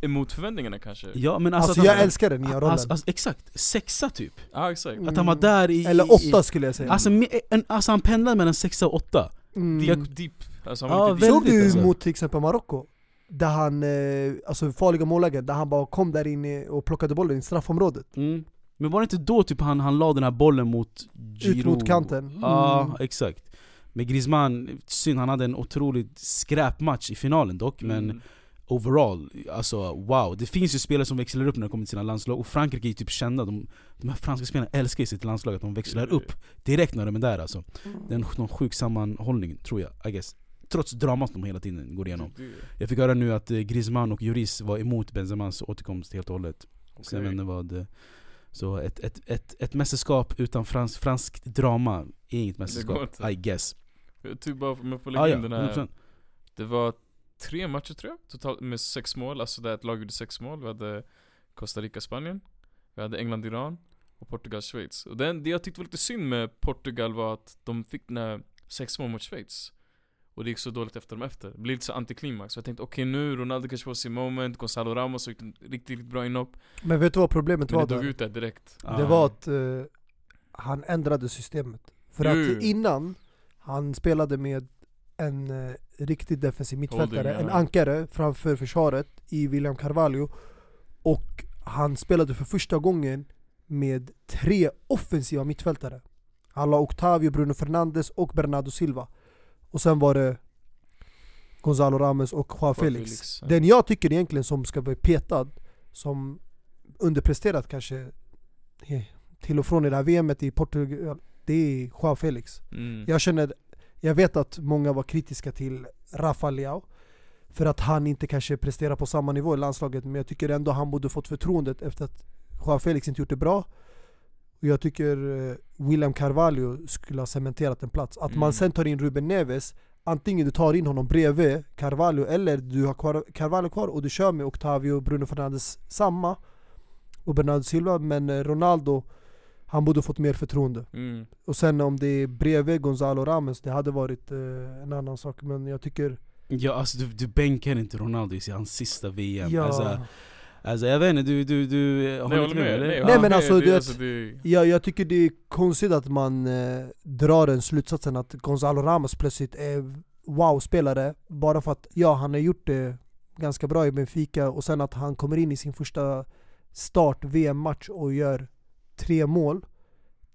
Speaker 3: emot förväntningarna kanske? Ja,
Speaker 2: men alltså,
Speaker 4: Alltså jag
Speaker 2: han,
Speaker 4: älskar den nya rollen.
Speaker 2: alltså, alltså, Exakt, sexa typ.
Speaker 3: exakt.
Speaker 2: Att han var där i...
Speaker 4: Eller åtta skulle jag säga.
Speaker 2: Alltså, en, alltså han pendlade mellan sexa och åtta.
Speaker 4: Mm.
Speaker 3: Deep, deep. Alltså han var lite deep.
Speaker 4: Såg du
Speaker 2: alltså.
Speaker 4: mot till exempel Marocko? Där han, eh, alltså farliga mållägen, där han bara kom där inne och plockade bollen i straffområdet.
Speaker 2: Mm. Men var det inte då typ han, han la den här bollen mot Giro?
Speaker 4: Ut mot kanten.
Speaker 2: Ja,
Speaker 4: Mm.
Speaker 2: exakt. Men Griezmann, synd han hade en otroligt skräpmatch i finalen dock, men
Speaker 3: Mm.
Speaker 2: overall, alltså wow. Det finns ju spelare som växlar upp när de kommer till sina landslag, och Frankrike är typ kända, de, de här franska spelarna älskar ju sitt landslag, att de växlar upp direkt när de är där alltså. Det är någon sjuk sammanhållning, tror jag, I guess. Trots dramat de hela tiden går igenom. Jag fick höra nu att eh, Griezmann och Lloris var emot Benzemans återkomst helt och hållet. Så jag vet inte vad... Så ett, ett, ett, ett mästerskap utan frans, franskt drama är inget mästerskap. I guess.
Speaker 3: Jag typ bara om jag får lägga
Speaker 2: Ah, ja,
Speaker 3: in den här
Speaker 2: 100%.
Speaker 3: Det var tre matcher tror jag, totalt med sex mål, alltså där ett lag gjorde sex mål. Vi hade Costa Rica, Spanien, vi hade England, Iran och Portugal, Schweiz. Och den, det jag tyckte var lite synd med Portugal var att de fick den här sex mål mot Schweiz. Och det gick så dåligt efter dem efter. Det blev lite så antiklimax. Så jag tänkte okej nu, Ronaldo kanske får sin moment, Gonzalo Ramos har gjort en riktigt, riktigt bra inhopp.
Speaker 4: Men vet du vad problemet
Speaker 3: Men
Speaker 4: var
Speaker 3: det dog
Speaker 4: där?
Speaker 3: ut där direkt.
Speaker 2: Ah.
Speaker 4: Det var att eh, han ändrade systemet. För
Speaker 3: Jo,
Speaker 4: att innan, han spelade med en eh, riktigt defensiv mittfältare,
Speaker 3: Holding,
Speaker 4: en
Speaker 3: ja.
Speaker 4: ankare framför försvaret i William Carvalho. Och han spelade för första gången med tre offensiva mittfältare. Han la Octavio, Bruno Fernandes och Bernardo Silva. Och sen var det Gonzalo Ramos och Joao Felix.
Speaker 3: Felix, ja.
Speaker 4: Den jag tycker egentligen som ska bli petad, som underpresterat kanske till och från i det här VMet i Portugal, det är Joao Felix.
Speaker 3: Mm.
Speaker 4: Jag känner, jag vet att många var kritiska till Rafa Leao för att han inte kanske presterar på samma nivå i landslaget men jag tycker ändå han borde fått förtroendet efter att Joao Felix inte gjort det bra och jag tycker eh, William Carvalho skulle ha cementerat en plats. Att man
Speaker 3: Mm.
Speaker 4: sen tar in Ruben Neves Antingen du tar in honom bredvid Carvalho eller du har Carvalho kvar och du kör med Octavio och Bruno Fernandes samma och Bernardo Silva men eh, Ronaldo han borde fått mer förtroende.
Speaker 3: Mm.
Speaker 4: Och sen om det är bredvid Gonzalo Ramos, det hade varit eh, en annan sak men jag tycker...
Speaker 2: Ja alltså du, du bänkar inte Ronaldo i hans sista VM.
Speaker 4: Ja,
Speaker 2: Alltså, alltså jag vet inte, du, du, du
Speaker 3: Nej,
Speaker 2: håller
Speaker 3: jag
Speaker 2: inte
Speaker 3: håller med.
Speaker 2: eller?
Speaker 3: Nej, jag
Speaker 4: Nej, men
Speaker 3: med.
Speaker 4: alltså,
Speaker 3: det,
Speaker 4: du vet-
Speaker 3: alltså, det,
Speaker 4: ja, jag tycker det är konstigt att man eh, drar den slutsatsen att Gonzalo Ramos plötsligt är wow-spelare bara för att ja, han har gjort det ganska bra i Benfica och sen att han kommer in i sin första start VM-match och gör tre mål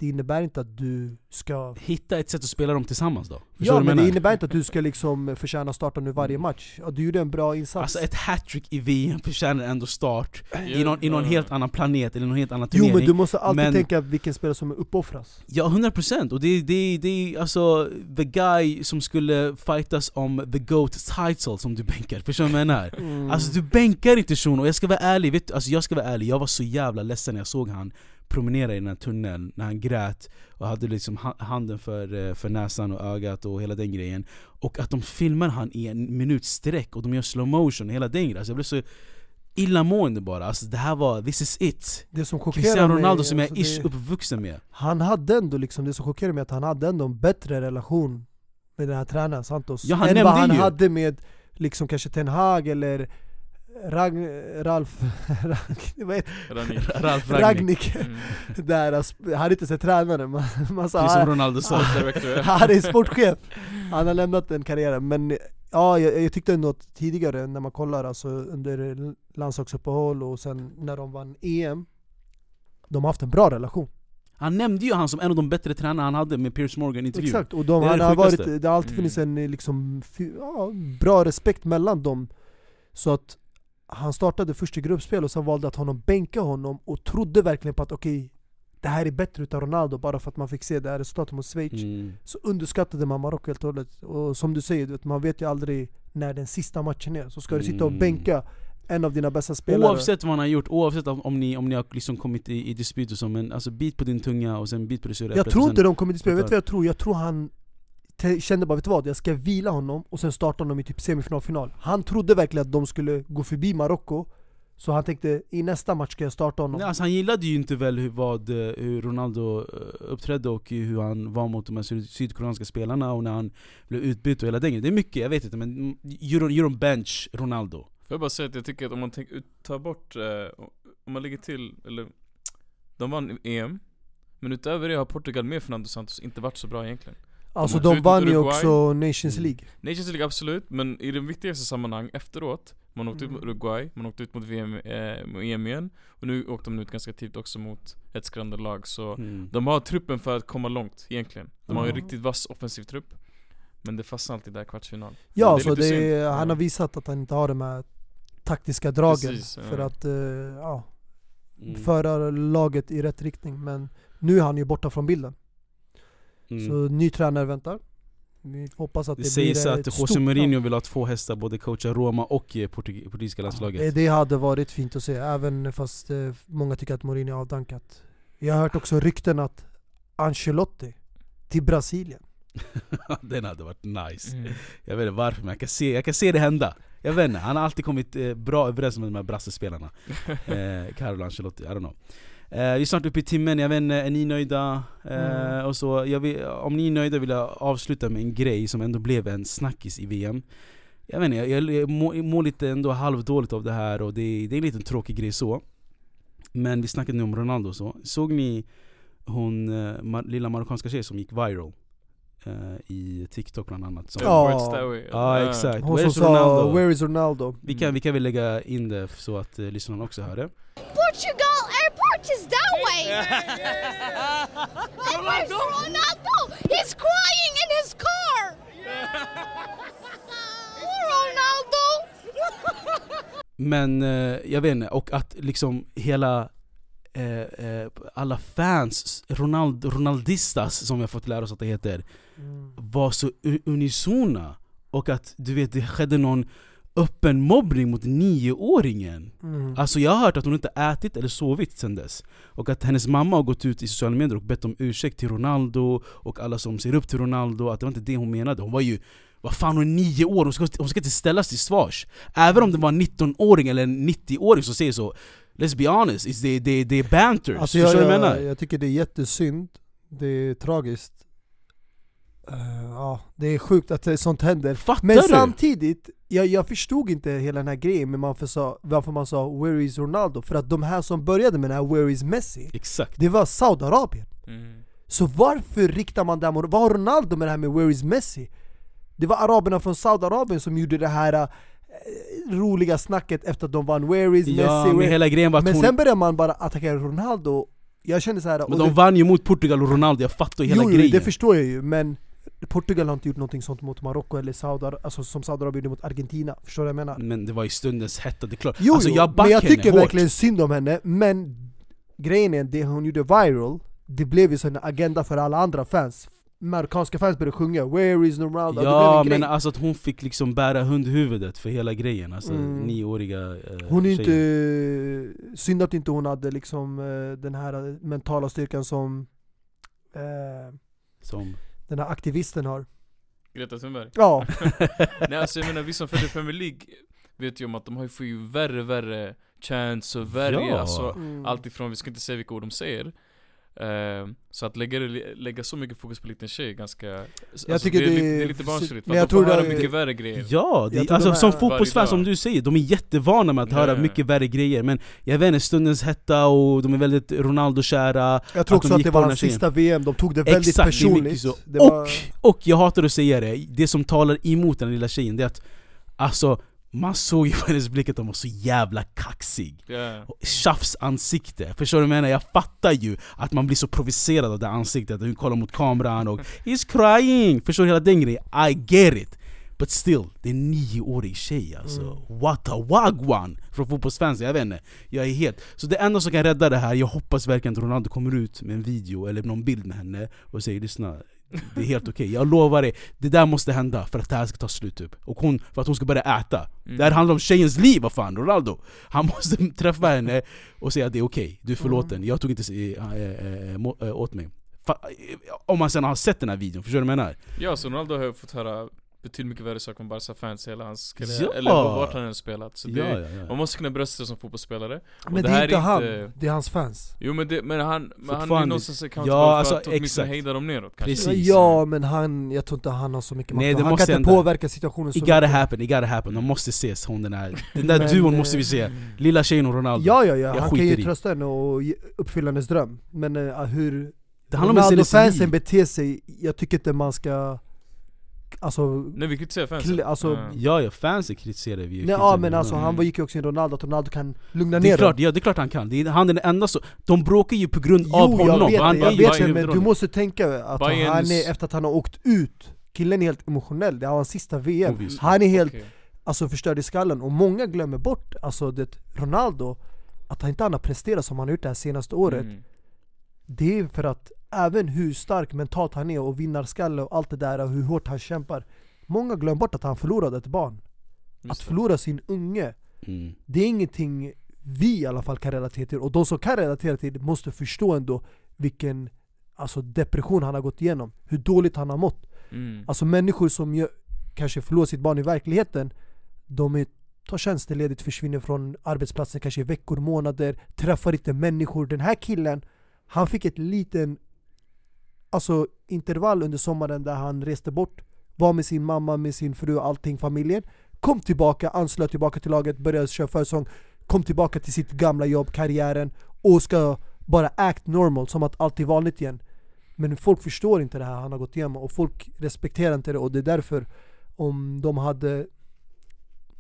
Speaker 4: Det innebär inte att du ska
Speaker 2: Hitta ett sätt att spela dem tillsammans då. Förstår
Speaker 4: Ja men
Speaker 2: jag
Speaker 4: det
Speaker 2: menar?
Speaker 4: innebär inte att du ska liksom förtjäna starta nu varje match. Ja, du gjorde en bra insats.
Speaker 2: Alltså ett hattrick i VM förtjänar ändå start i någon, i någon helt annan planet eller någon helt annan
Speaker 4: jo
Speaker 2: turnering.
Speaker 4: men du måste alltid
Speaker 2: men-
Speaker 4: tänka vilken spelare som uppoffras.
Speaker 2: Ja, 100% och det är det, det är alltså the guy som skulle fightas om the GOAT title som du bänkar, förstår du vad jag menar?
Speaker 4: Mm.
Speaker 2: Alltså du bänkar inte shunon, och jag ska vara ärlig, vet, du, alltså jag ska vara ärlig, jag var så jävla ledsen när jag såg han promenera i den här tunneln, när han grät och hade liksom ha- handen för, eh, för näsan och ögat och hela den grejen. Och att de filmar han i en minut sträck och de gör slow motion och hela den grejen, alltså jag blev så illamående bara, alltså det här var, this is it.
Speaker 4: Det som chockerar
Speaker 2: Cristiano
Speaker 4: mig,
Speaker 2: Ronaldo som jag
Speaker 4: alltså,
Speaker 2: är ish uppvuxen med.
Speaker 4: Han hade ändå liksom, det som chockerar mig är att han hade ändå en bättre relation med den här tränaren Santos
Speaker 2: Ja, han
Speaker 4: än vad han
Speaker 2: ju.
Speaker 4: hade med liksom kanske Ten Hag eller Rag, Ralf, Rag, vad heter
Speaker 2: Ralf Ragnik.
Speaker 4: Ragnik.
Speaker 3: Mm.
Speaker 4: Där, han hade inte sett tränaren, man, man sa
Speaker 2: Precis som
Speaker 4: "Ah,
Speaker 2: Ronaldo sa
Speaker 4: Han är sportchef, han har lämnat den karriären men Ja, jag, jag tyckte ändå att tidigare när man kollar alltså under landslagsuppehåll och sen när de vann EM De har haft en bra relation.
Speaker 2: Han nämnde ju han som en av de bättre tränarna han hade med Piers Morgan i intervjun
Speaker 4: Exakt, och de,
Speaker 2: Det är
Speaker 4: han
Speaker 2: det
Speaker 4: har varit, det har alltid
Speaker 3: Mm.
Speaker 4: funnits en eh, liksom, ja, bra respekt mellan dem. Så att han startade först i gruppspel och sen valde att honom bänka honom och trodde verkligen på att okej Det här är bättre utav Ronaldo bara för att man fick se det här resultatet mot Schweiz
Speaker 2: mm.
Speaker 4: Så underskattade man Marocko helt och hållet Och som du säger, vet, man vet ju aldrig när den sista matchen är Så ska du sitta och
Speaker 2: Mm.
Speaker 4: bänka en av dina bästa spelare
Speaker 2: Oavsett vad han har gjort, oavsett om, ni, om ni har liksom kommit i, i dispyt och så, men alltså bit på din tunga och sen bit på det sura
Speaker 4: Jag tror inte de kommer till spel, vet du vad jag tror? Jag tror han kände bara, vet du vad? Jag ska vila honom och sen starta honom i typ semifinal, final Han trodde verkligen att de skulle gå förbi Marocko Så han tänkte i nästa match ska jag starta honom.
Speaker 2: Nej, alltså han gillade ju inte väl hur, vad, eh, hur Ronaldo eh, uppträdde och hur han var mot de här syd- sydkoreanska spelarna och när han blev utbytt och hela den. Det är mycket, jag vet inte men mm, you don't, you don't bench Ronaldo.
Speaker 3: Får jag bara säga att jag tycker att om man tar bort, eh, om man lägger till, eller De vann EM Men utöver det har Portugal med Fernando Santos inte varit så bra egentligen
Speaker 4: Alltså de
Speaker 3: mot
Speaker 4: vann ju också Nations
Speaker 2: Mm.
Speaker 4: League.
Speaker 3: Nations League absolut, men i de viktigaste sammanhang efteråt Man åkte ut mot
Speaker 4: Mm.
Speaker 3: Uruguay, man åkte ut mot VM, eh, EM igen Och nu åkte de ut ganska tidigt också mot ett skrämmande lag så
Speaker 2: Mm.
Speaker 3: De har truppen för att komma långt egentligen De har ju en riktigt vass offensiv trupp Men det fastnar alltid där kvartsfinal
Speaker 4: Ja,
Speaker 3: det är
Speaker 4: så
Speaker 3: lite
Speaker 4: det,
Speaker 3: synd.
Speaker 4: han har visat att han inte har de här taktiska dragen
Speaker 3: Precis,
Speaker 4: för
Speaker 3: ja.
Speaker 4: att eh, ja,
Speaker 2: Mm.
Speaker 4: föra laget i rätt riktning. Men nu är han ju borta från bilden.
Speaker 2: Mm.
Speaker 4: Så ny tränare väntar. Vi hoppas att
Speaker 2: Det
Speaker 4: det,
Speaker 2: sägs att
Speaker 4: ett
Speaker 2: José Mourinho vill ha två hästar, både coacha Roma och eh, portug- portugisiska landslaget.
Speaker 4: Det, det hade varit fint att se, även fast eh, många tycker att Mourinho är avdankat. Jag har hört också rykten att Ancelotti till Brasilien.
Speaker 2: Den hade varit nice.
Speaker 3: Mm.
Speaker 2: Jag vet inte varför men jag kan se, jag kan se det hända. Jag vet inte, han har alltid kommit eh, bra överens med de här brassespelarna. eh, Carlo Ancelotti, I don't know. Eh, vi är snart uppe i timmen, jag vet inte, är ni nöjda? Eh,
Speaker 4: Mm.
Speaker 2: och så, jag vill, om ni är nöjda vill jag avsluta med en grej som ändå blev en snackis i VM. Jag vet inte, jag, jag mår, mår lite ändå halvdåligt av det här och det, det är en liten tråkig grej så. Men vi snackade nu om Ronaldo och så. Såg ni hon eh, mar- lilla marockanska tjej som gick viral? I TikTok bland annat. Som,
Speaker 4: Ja.
Speaker 2: Ja exakt,
Speaker 4: Hon som sa
Speaker 2: Ronaldo?
Speaker 4: 'Where is Ronaldo?'
Speaker 2: Vi kan, vi kan väl lägga in det så att uh, lyssnarna också hör det.
Speaker 1: Portugal airport is that way. and where's Ronaldo? He's crying in his car. Ronaldo.
Speaker 2: Men eh, jag vet inte, och att liksom hela eh, eh, alla fans, Ronald, Ronaldistas som vi har fått lära oss att det heter,
Speaker 4: Mm.
Speaker 2: var så unisona. Och att du vet, det skedde någon öppen mobbning mot nioåringen.
Speaker 4: Mm.
Speaker 2: Alltså jag har hört att hon inte ätit eller sovit sen dess. Och att hennes mamma har gått ut i sociala medier och bett om ursäkt till Ronaldo och alla som ser upp till Ronaldo, att det var inte det hon menade. Hon var ju vad fan hon är nio år, hon ska, hon ska inte ställas till svars. Även om det var en 19-åring eller en 90-åring som säger så, let's be honest, det, det, det är banters.
Speaker 4: Alltså jag,
Speaker 2: jag,
Speaker 4: jag tycker det är jättesynd, det är tragiskt. Eh, ja, det är sjukt att sånt händer.
Speaker 2: Fattar
Speaker 4: Men
Speaker 2: du?
Speaker 4: samtidigt, jag, jag förstod inte hela den här grejen med varför, sa, varför man sa 'Where is Ronaldo?' För att de här som började med den här 'Where is Messi?'
Speaker 2: Exakt.
Speaker 4: Det var Saudiarabien.
Speaker 3: Mm.
Speaker 4: Så varför riktar man det här mot, vad har Ronaldo med det här med 'Where is Messi?' Det var araberna från Saudiarabien som gjorde det här eh, roliga snacket efter att de vann 'Where is
Speaker 2: Ja,
Speaker 4: Messi?'
Speaker 2: men hela grejen var
Speaker 4: Men
Speaker 2: hon...
Speaker 4: sen började man bara attackera Ronaldo Jag kände så här,
Speaker 2: men de
Speaker 4: det,
Speaker 2: vann ju mot Portugal och Ronaldo, jag fattar ju hela
Speaker 4: jo, jo,
Speaker 2: grejen.
Speaker 4: det förstår jag ju, men Portugal har inte gjort någonting sånt mot Marocko eller Saudar, alltså som Saudiarabien mot Argentina, förstår du vad jag menar?
Speaker 2: Men det var i stundens hetta, det är klart.
Speaker 4: Jo,
Speaker 2: alltså,
Speaker 4: jo
Speaker 2: jag
Speaker 4: men jag tycker
Speaker 2: hårt.
Speaker 4: verkligen synd om henne, men grejen är det hon gjorde viral, det blev ju en agenda för alla andra fans Marockanska fans började sjunga 'Where is Ronaldo?'
Speaker 2: Ja men alltså att hon fick liksom bära hundhuvudet för hela grejen, alltså
Speaker 4: Mm.
Speaker 2: nioåriga eh,
Speaker 4: Hon är inte... Synd att inte hon hade liksom eh, den här mentala styrkan som eh,
Speaker 2: Som...
Speaker 4: den här aktivisten har
Speaker 3: Greta Thunberg
Speaker 4: Ja,
Speaker 3: Nej alltså jag menar vi som följer Premier League vet ju om att de har ju får ju värre värre chance och värre
Speaker 2: Ja.
Speaker 3: alltså
Speaker 4: mm.
Speaker 3: Allt ifrån, vi ska inte säga vilka ord de säger Eh, Så att lägga, lägga så mycket fokus på en liten tjej är ganska alltså,
Speaker 4: tycker
Speaker 3: det, är,
Speaker 4: det
Speaker 3: lite,
Speaker 4: är-
Speaker 3: det är lite barnsligt, för
Speaker 4: jag
Speaker 3: att de får
Speaker 4: tror
Speaker 3: höra
Speaker 4: det är-
Speaker 3: mycket värre grejer.
Speaker 2: Ja,
Speaker 4: Jag
Speaker 2: det, alltså
Speaker 4: de
Speaker 2: som fotbollsfans som du säger, de är jättevana med att höra mycket värre grejer Men jag vet inte, stundens hetta och de är väldigt Ronaldo-kära
Speaker 4: Jag tror
Speaker 2: Att de
Speaker 4: också att det var hans sista VM, de tog det väldigt
Speaker 2: Exakt,
Speaker 4: personligt. det
Speaker 2: och,
Speaker 4: var,
Speaker 2: och jag hatar att säga det, det som talar emot den lilla tjejen det är att Alltså, man såg ju på hennes blick att hon var så jävla kaxig
Speaker 3: Ja.
Speaker 2: Tjafsansikte, förstår du vad jag menar? Jag fattar ju att man blir så provocerad av det ansiktet, att hon kollar mot kameran och 'He's crying' Förstår du hela den grejen? I get it! But still, det är en nioårig tjej alltså
Speaker 4: Mm.
Speaker 2: What a wagwan! Från fotbollsfans, jag vet inte Jag är helt... Så det enda som kan rädda det här, jag hoppas verkligen att Ronaldo kommer ut med en video eller någon bild med henne och säger 'Lyssna, det är helt okej, jag lovar dig, det där måste hända för att det här ska ta slut typ. Och hon, för att hon ska börja äta.
Speaker 3: Mm.
Speaker 2: Det här handlar om tjejens liv, vad fan, Ronaldo! Han måste träffa henne och säga att det är okej, du är förlåten, jag tog inte äh, åt mig. Om man sen har sett den här videon, förstår du vad jag menar?
Speaker 3: Ja, så Ronaldo har fått höra betyder mycket värre saker om Barca-fans hela hans karriär,
Speaker 2: Ja!
Speaker 3: eller vart han än spelat så det,
Speaker 2: Ja, ja, ja.
Speaker 3: Man måste kunna brösta sig som fotbollsspelare
Speaker 4: Men
Speaker 3: det
Speaker 4: det,
Speaker 3: här
Speaker 4: är inte han,
Speaker 3: inte-
Speaker 4: det är hans fans.
Speaker 3: Jo men, det, men han, men han är någonstans accountable
Speaker 2: Ja,
Speaker 3: för
Speaker 2: alltså,
Speaker 3: att åtminstone hejda dem neråt kanske
Speaker 2: Precis.
Speaker 4: Ja men han, jag tror inte han har så mycket makt.
Speaker 2: Nej, det
Speaker 4: han
Speaker 2: måste
Speaker 4: kan inte påverka situationen så
Speaker 2: It gotta
Speaker 4: mycket.
Speaker 2: happen, it gotta happen. De måste ses, hon den här, den där
Speaker 4: Men,
Speaker 2: duon
Speaker 4: eh,
Speaker 2: måste vi se. Lilla tjejen och Ronaldo.
Speaker 4: Ja ja ja,
Speaker 2: Jag
Speaker 4: han kan ju
Speaker 2: i.
Speaker 4: trösta henne och uppfylla hennes dröm. Men uh, hur
Speaker 2: det handlar om hennes
Speaker 4: Ronaldo-fansen beter sig, jag tycker inte man ska... Alltså...
Speaker 3: Nej vi kritiserar fansen
Speaker 4: alltså,
Speaker 3: Ja.
Speaker 2: Ja ja, fansen kritiserar vi ju.
Speaker 4: Nej, ja
Speaker 2: kritiserar
Speaker 4: men alltså
Speaker 3: Mm.
Speaker 4: han var- gick ju också in Ronaldo, att Ronaldo kan lugna
Speaker 2: det är
Speaker 4: ner
Speaker 2: klart,
Speaker 4: dem.
Speaker 2: ja, det är klart han kan. Det är, han är den enda så, de bråkar ju på grund av
Speaker 4: Jo
Speaker 2: honom.
Speaker 4: jag vet
Speaker 2: han
Speaker 4: jag
Speaker 2: är
Speaker 4: vet det men du måste tänka att
Speaker 3: Bayerns-
Speaker 4: han är, efter att han har åkt ut, killen är helt emotionell, det är hans sista VM
Speaker 2: Obviously.
Speaker 4: Han är helt
Speaker 3: Okej.
Speaker 4: alltså, förstörd i skallen, och många glömmer bort alltså, det, Ronaldo Att han inte han har presterat som han har gjort det här senaste året
Speaker 3: Mm.
Speaker 4: Det är för att även hur stark mentalt han är och vinnarskalle och allt det där och hur hårt han kämpar. Många glömmer bort att han förlorade ett barn. Att förlora sin unge
Speaker 2: Mm.
Speaker 4: Det är ingenting vi i alla fall kan relatera till. Och de som kan relatera till måste förstå ändå vilken alltså, depression han har gått igenom. Hur dåligt han har mått.
Speaker 3: Mm.
Speaker 4: Alltså människor som gör, kanske förlorar sitt barn i verkligheten De är, tar tjänsteledigt, försvinner från arbetsplatsen kanske i veckor, månader Träffar inte människor. Den här killen, han fick ett liten Alltså intervall under sommaren där han reste bort Var med sin mamma, med sin fru och allting, familjen. Kom tillbaka, anslöt tillbaka till laget, började köra försäsong Kom tillbaka till sitt gamla jobb, karriären Och ska bara act normal, som att allt är vanligt igen. Men folk förstår inte det här han har gått igenom och folk respekterar inte det och det är därför Om de hade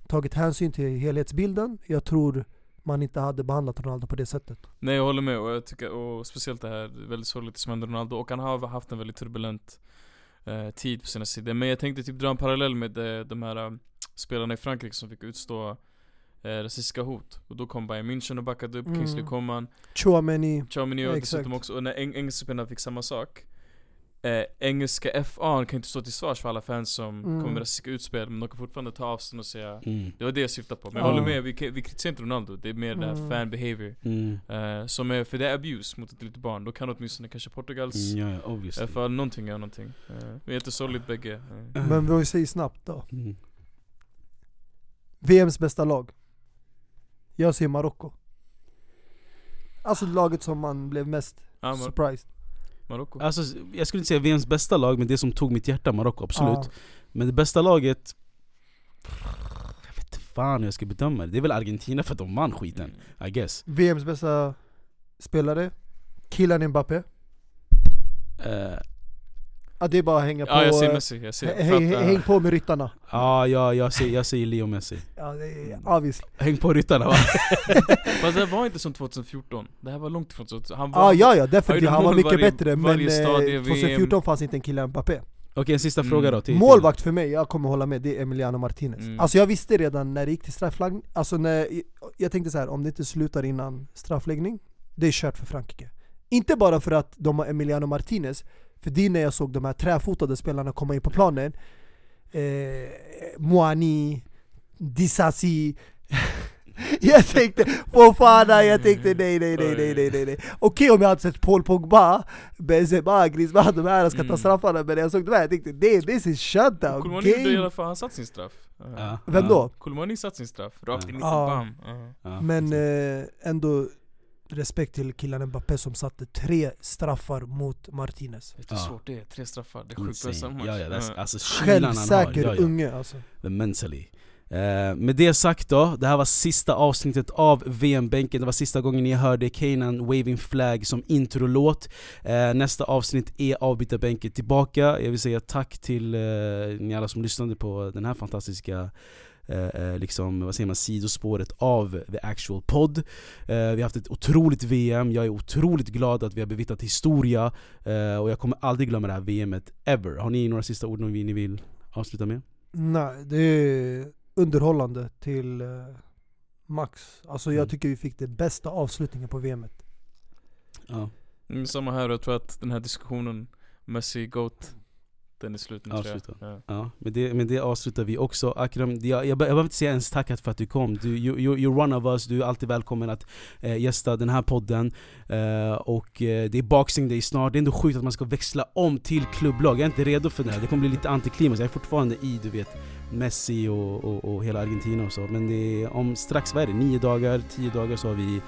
Speaker 4: tagit hänsyn till helhetsbilden Jag tror man inte hade behandlat Ronaldo på det sättet.
Speaker 3: Nej jag håller med, och jag tycker, och speciellt det här, väldigt sorgligt som hände Ronaldo, och han har haft en väldigt turbulent eh, tid på sina sidor. Men jag tänkte typ dra en parallell med eh, de här eh, spelarna i Frankrike som fick utstå eh, rasistiska hot. Och då kom Bayern München och backade upp,
Speaker 4: Mm.
Speaker 3: Kingsley Coman,
Speaker 4: Chouameni
Speaker 3: Chouameni och
Speaker 4: Ja,
Speaker 3: dessutom också, och när eng engelska spelarna fick samma sak eh, Engelska FA kan inte stå till svars för alla fans som
Speaker 4: Mm.
Speaker 3: kommer med rasistiska utspel, men de kan fortfarande ta avstånd och säga
Speaker 2: Mm.
Speaker 3: Det var det jag syftade på, men
Speaker 4: Ja.
Speaker 3: jag håller med, vi, vi kritiserar inte Ronaldo, det är mer det här
Speaker 4: Mm.
Speaker 3: fan behavior
Speaker 2: Mm.
Speaker 3: Eh, som är, för det är abuse mot ett litet barn, då kan åtminstone kanske Portugals
Speaker 2: Mm, obviously.
Speaker 3: FA eller någonting göra någonting. Uh, vi är inte sorgligt bägge. eh.
Speaker 4: Men vi säger snabbt då
Speaker 2: Mm.
Speaker 4: VMs bästa lag Jag säger Marocko Alltså laget som man blev mest surprised
Speaker 3: Marocko.
Speaker 2: Alltså, jag skulle inte säga VMs bästa lag, men det som tog mitt hjärta, Marocko, absolut.
Speaker 4: Ja.
Speaker 2: Men det bästa laget... Jag vet inte fan hur jag ska bedöma det. Det är väl Argentina för att de vann skiten. I guess.
Speaker 4: VMs bästa spelare Kylian Mbappé
Speaker 2: Eh,
Speaker 4: Ja det är bara att hänga på
Speaker 3: Ja jag
Speaker 4: eh,
Speaker 3: ser Messi, jag ser.
Speaker 4: hä-
Speaker 3: för att,
Speaker 4: häng,
Speaker 3: eh,
Speaker 4: häng på med ryttarna
Speaker 2: Ja, ja jag, säger, jag säger Leo Messi.
Speaker 4: Ja det är obviously
Speaker 2: Häng på ryttarna va?
Speaker 3: Fast det var inte som 2014, det här var långt ifrån 2014. Han var,
Speaker 4: Ja ja definitivt, han var mycket
Speaker 3: varje-
Speaker 4: bättre men
Speaker 3: varje
Speaker 4: eh,
Speaker 3: stadie,
Speaker 4: 2014 fanns inte en Kylian Mbappé
Speaker 2: Okej en sista
Speaker 3: Mm.
Speaker 2: fråga då till, till
Speaker 4: Målvakt för mig, jag kommer hålla med, det är Emiliano Martinez
Speaker 3: Mm.
Speaker 4: Alltså jag visste redan när det gick till straffläggning, alltså när, jag tänkte så här, om det inte slutar innan straffläggning Det är kört för Frankrike Inte bara för att de har Emiliano Martinez För det är när jag såg de här träfotade spelarna komma in på planen eh, Moani, Disasi Jag tänkte Fofana, jag tänkte nej nej nej nej nej nej, nej. Okej om jag hade sett Paul Pogba, Benzema, Griezmann, de här ska ta
Speaker 3: Mm.
Speaker 4: straffarna Men jag såg de här, jag tänkte nej this is shutdown,
Speaker 3: Kolmani gjorde i alla fall, han satt sin straff.
Speaker 2: Ja,
Speaker 4: Vem då?
Speaker 3: Kolmani satt sin straff, rakt in i bam. Uh.
Speaker 4: Men eh, ändå respekt till killen Mbappé som satte tre straffar mot Martinez
Speaker 3: Vet du hur
Speaker 2: Ja.
Speaker 3: svårt det är? Tre straffar, det är sjukt bra match.
Speaker 2: Ja, ja, alltså har.
Speaker 4: Självsäker
Speaker 2: Ja, ja.
Speaker 4: unge alltså
Speaker 2: The mentally. Eh, med det sagt då, det här var sista avsnittet av VM-bänken, det var sista gången ni hörde Kanan Waving Flag som introlåt eh, Nästa avsnitt är avbytarbänken tillbaka, jag vill säga tack till eh, ni alla som lyssnade på den här fantastiska eh, eh, liksom, vad säger man, sidospåret av the actual pod. Eh, Vi har haft ett otroligt VM, jag är otroligt glad att vi har bevittnat historia. Eh, Och jag kommer aldrig glömma det här VMet, ever. Har ni några sista ord ni vill avsluta med?
Speaker 4: Nej, det är underhållande till eh, max. Alltså jag
Speaker 2: Mm.
Speaker 4: tycker vi fick det bästa avslutningen på VMet
Speaker 2: Ja.
Speaker 3: Mm, samma här, jag tror att den här diskussionen Messi, GOAT Den är slut nu tror jag. Ja.
Speaker 2: Ja, med det, med det avslutar vi också. Akram, jag, jag, be- jag behöver inte säga ens tack för att du kom. Du, you, you, you're one of us, du är alltid välkommen att eh, gästa den här podden. Eh, och eh, det är Boxing Day snart, det är ändå sjukt att man ska växla om till klubblag. Jag är inte redo för det här, det kommer bli lite antiklimax. Jag är fortfarande i, du vet, Messi och, och, och hela Argentina och så. Men det är om strax, vad är det? Nio dagar, tio dagar så har vi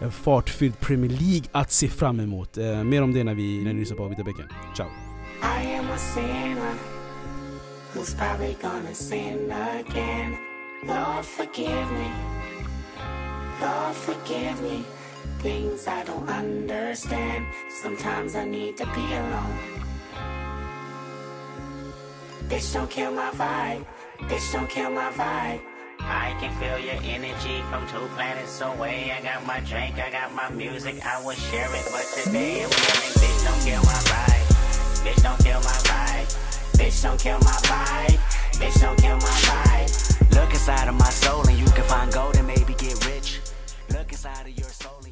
Speaker 2: en fartfylld Premier League att se fram emot. Eh, mer om det när vi, när ni lyssnar på Vita Bäcken. Ciao!
Speaker 5: I am a sinner who's probably gonna sin again. Lord, forgive me. Lord, forgive me. Things I don't understand. Sometimes I need to be alone. Bitch, don't kill my vibe. Bitch, don't kill my vibe.
Speaker 6: I can feel your energy from two planets away. I got my drink, I got my music, I would share it. But today I'm yelling, bitch, don't kill my vibe. Bitch, don't kill my vibe. Bitch, don't kill my vibe. Bitch, don't kill my vibe. Look inside of my soul and you can find gold and maybe get rich. Look inside of your soul.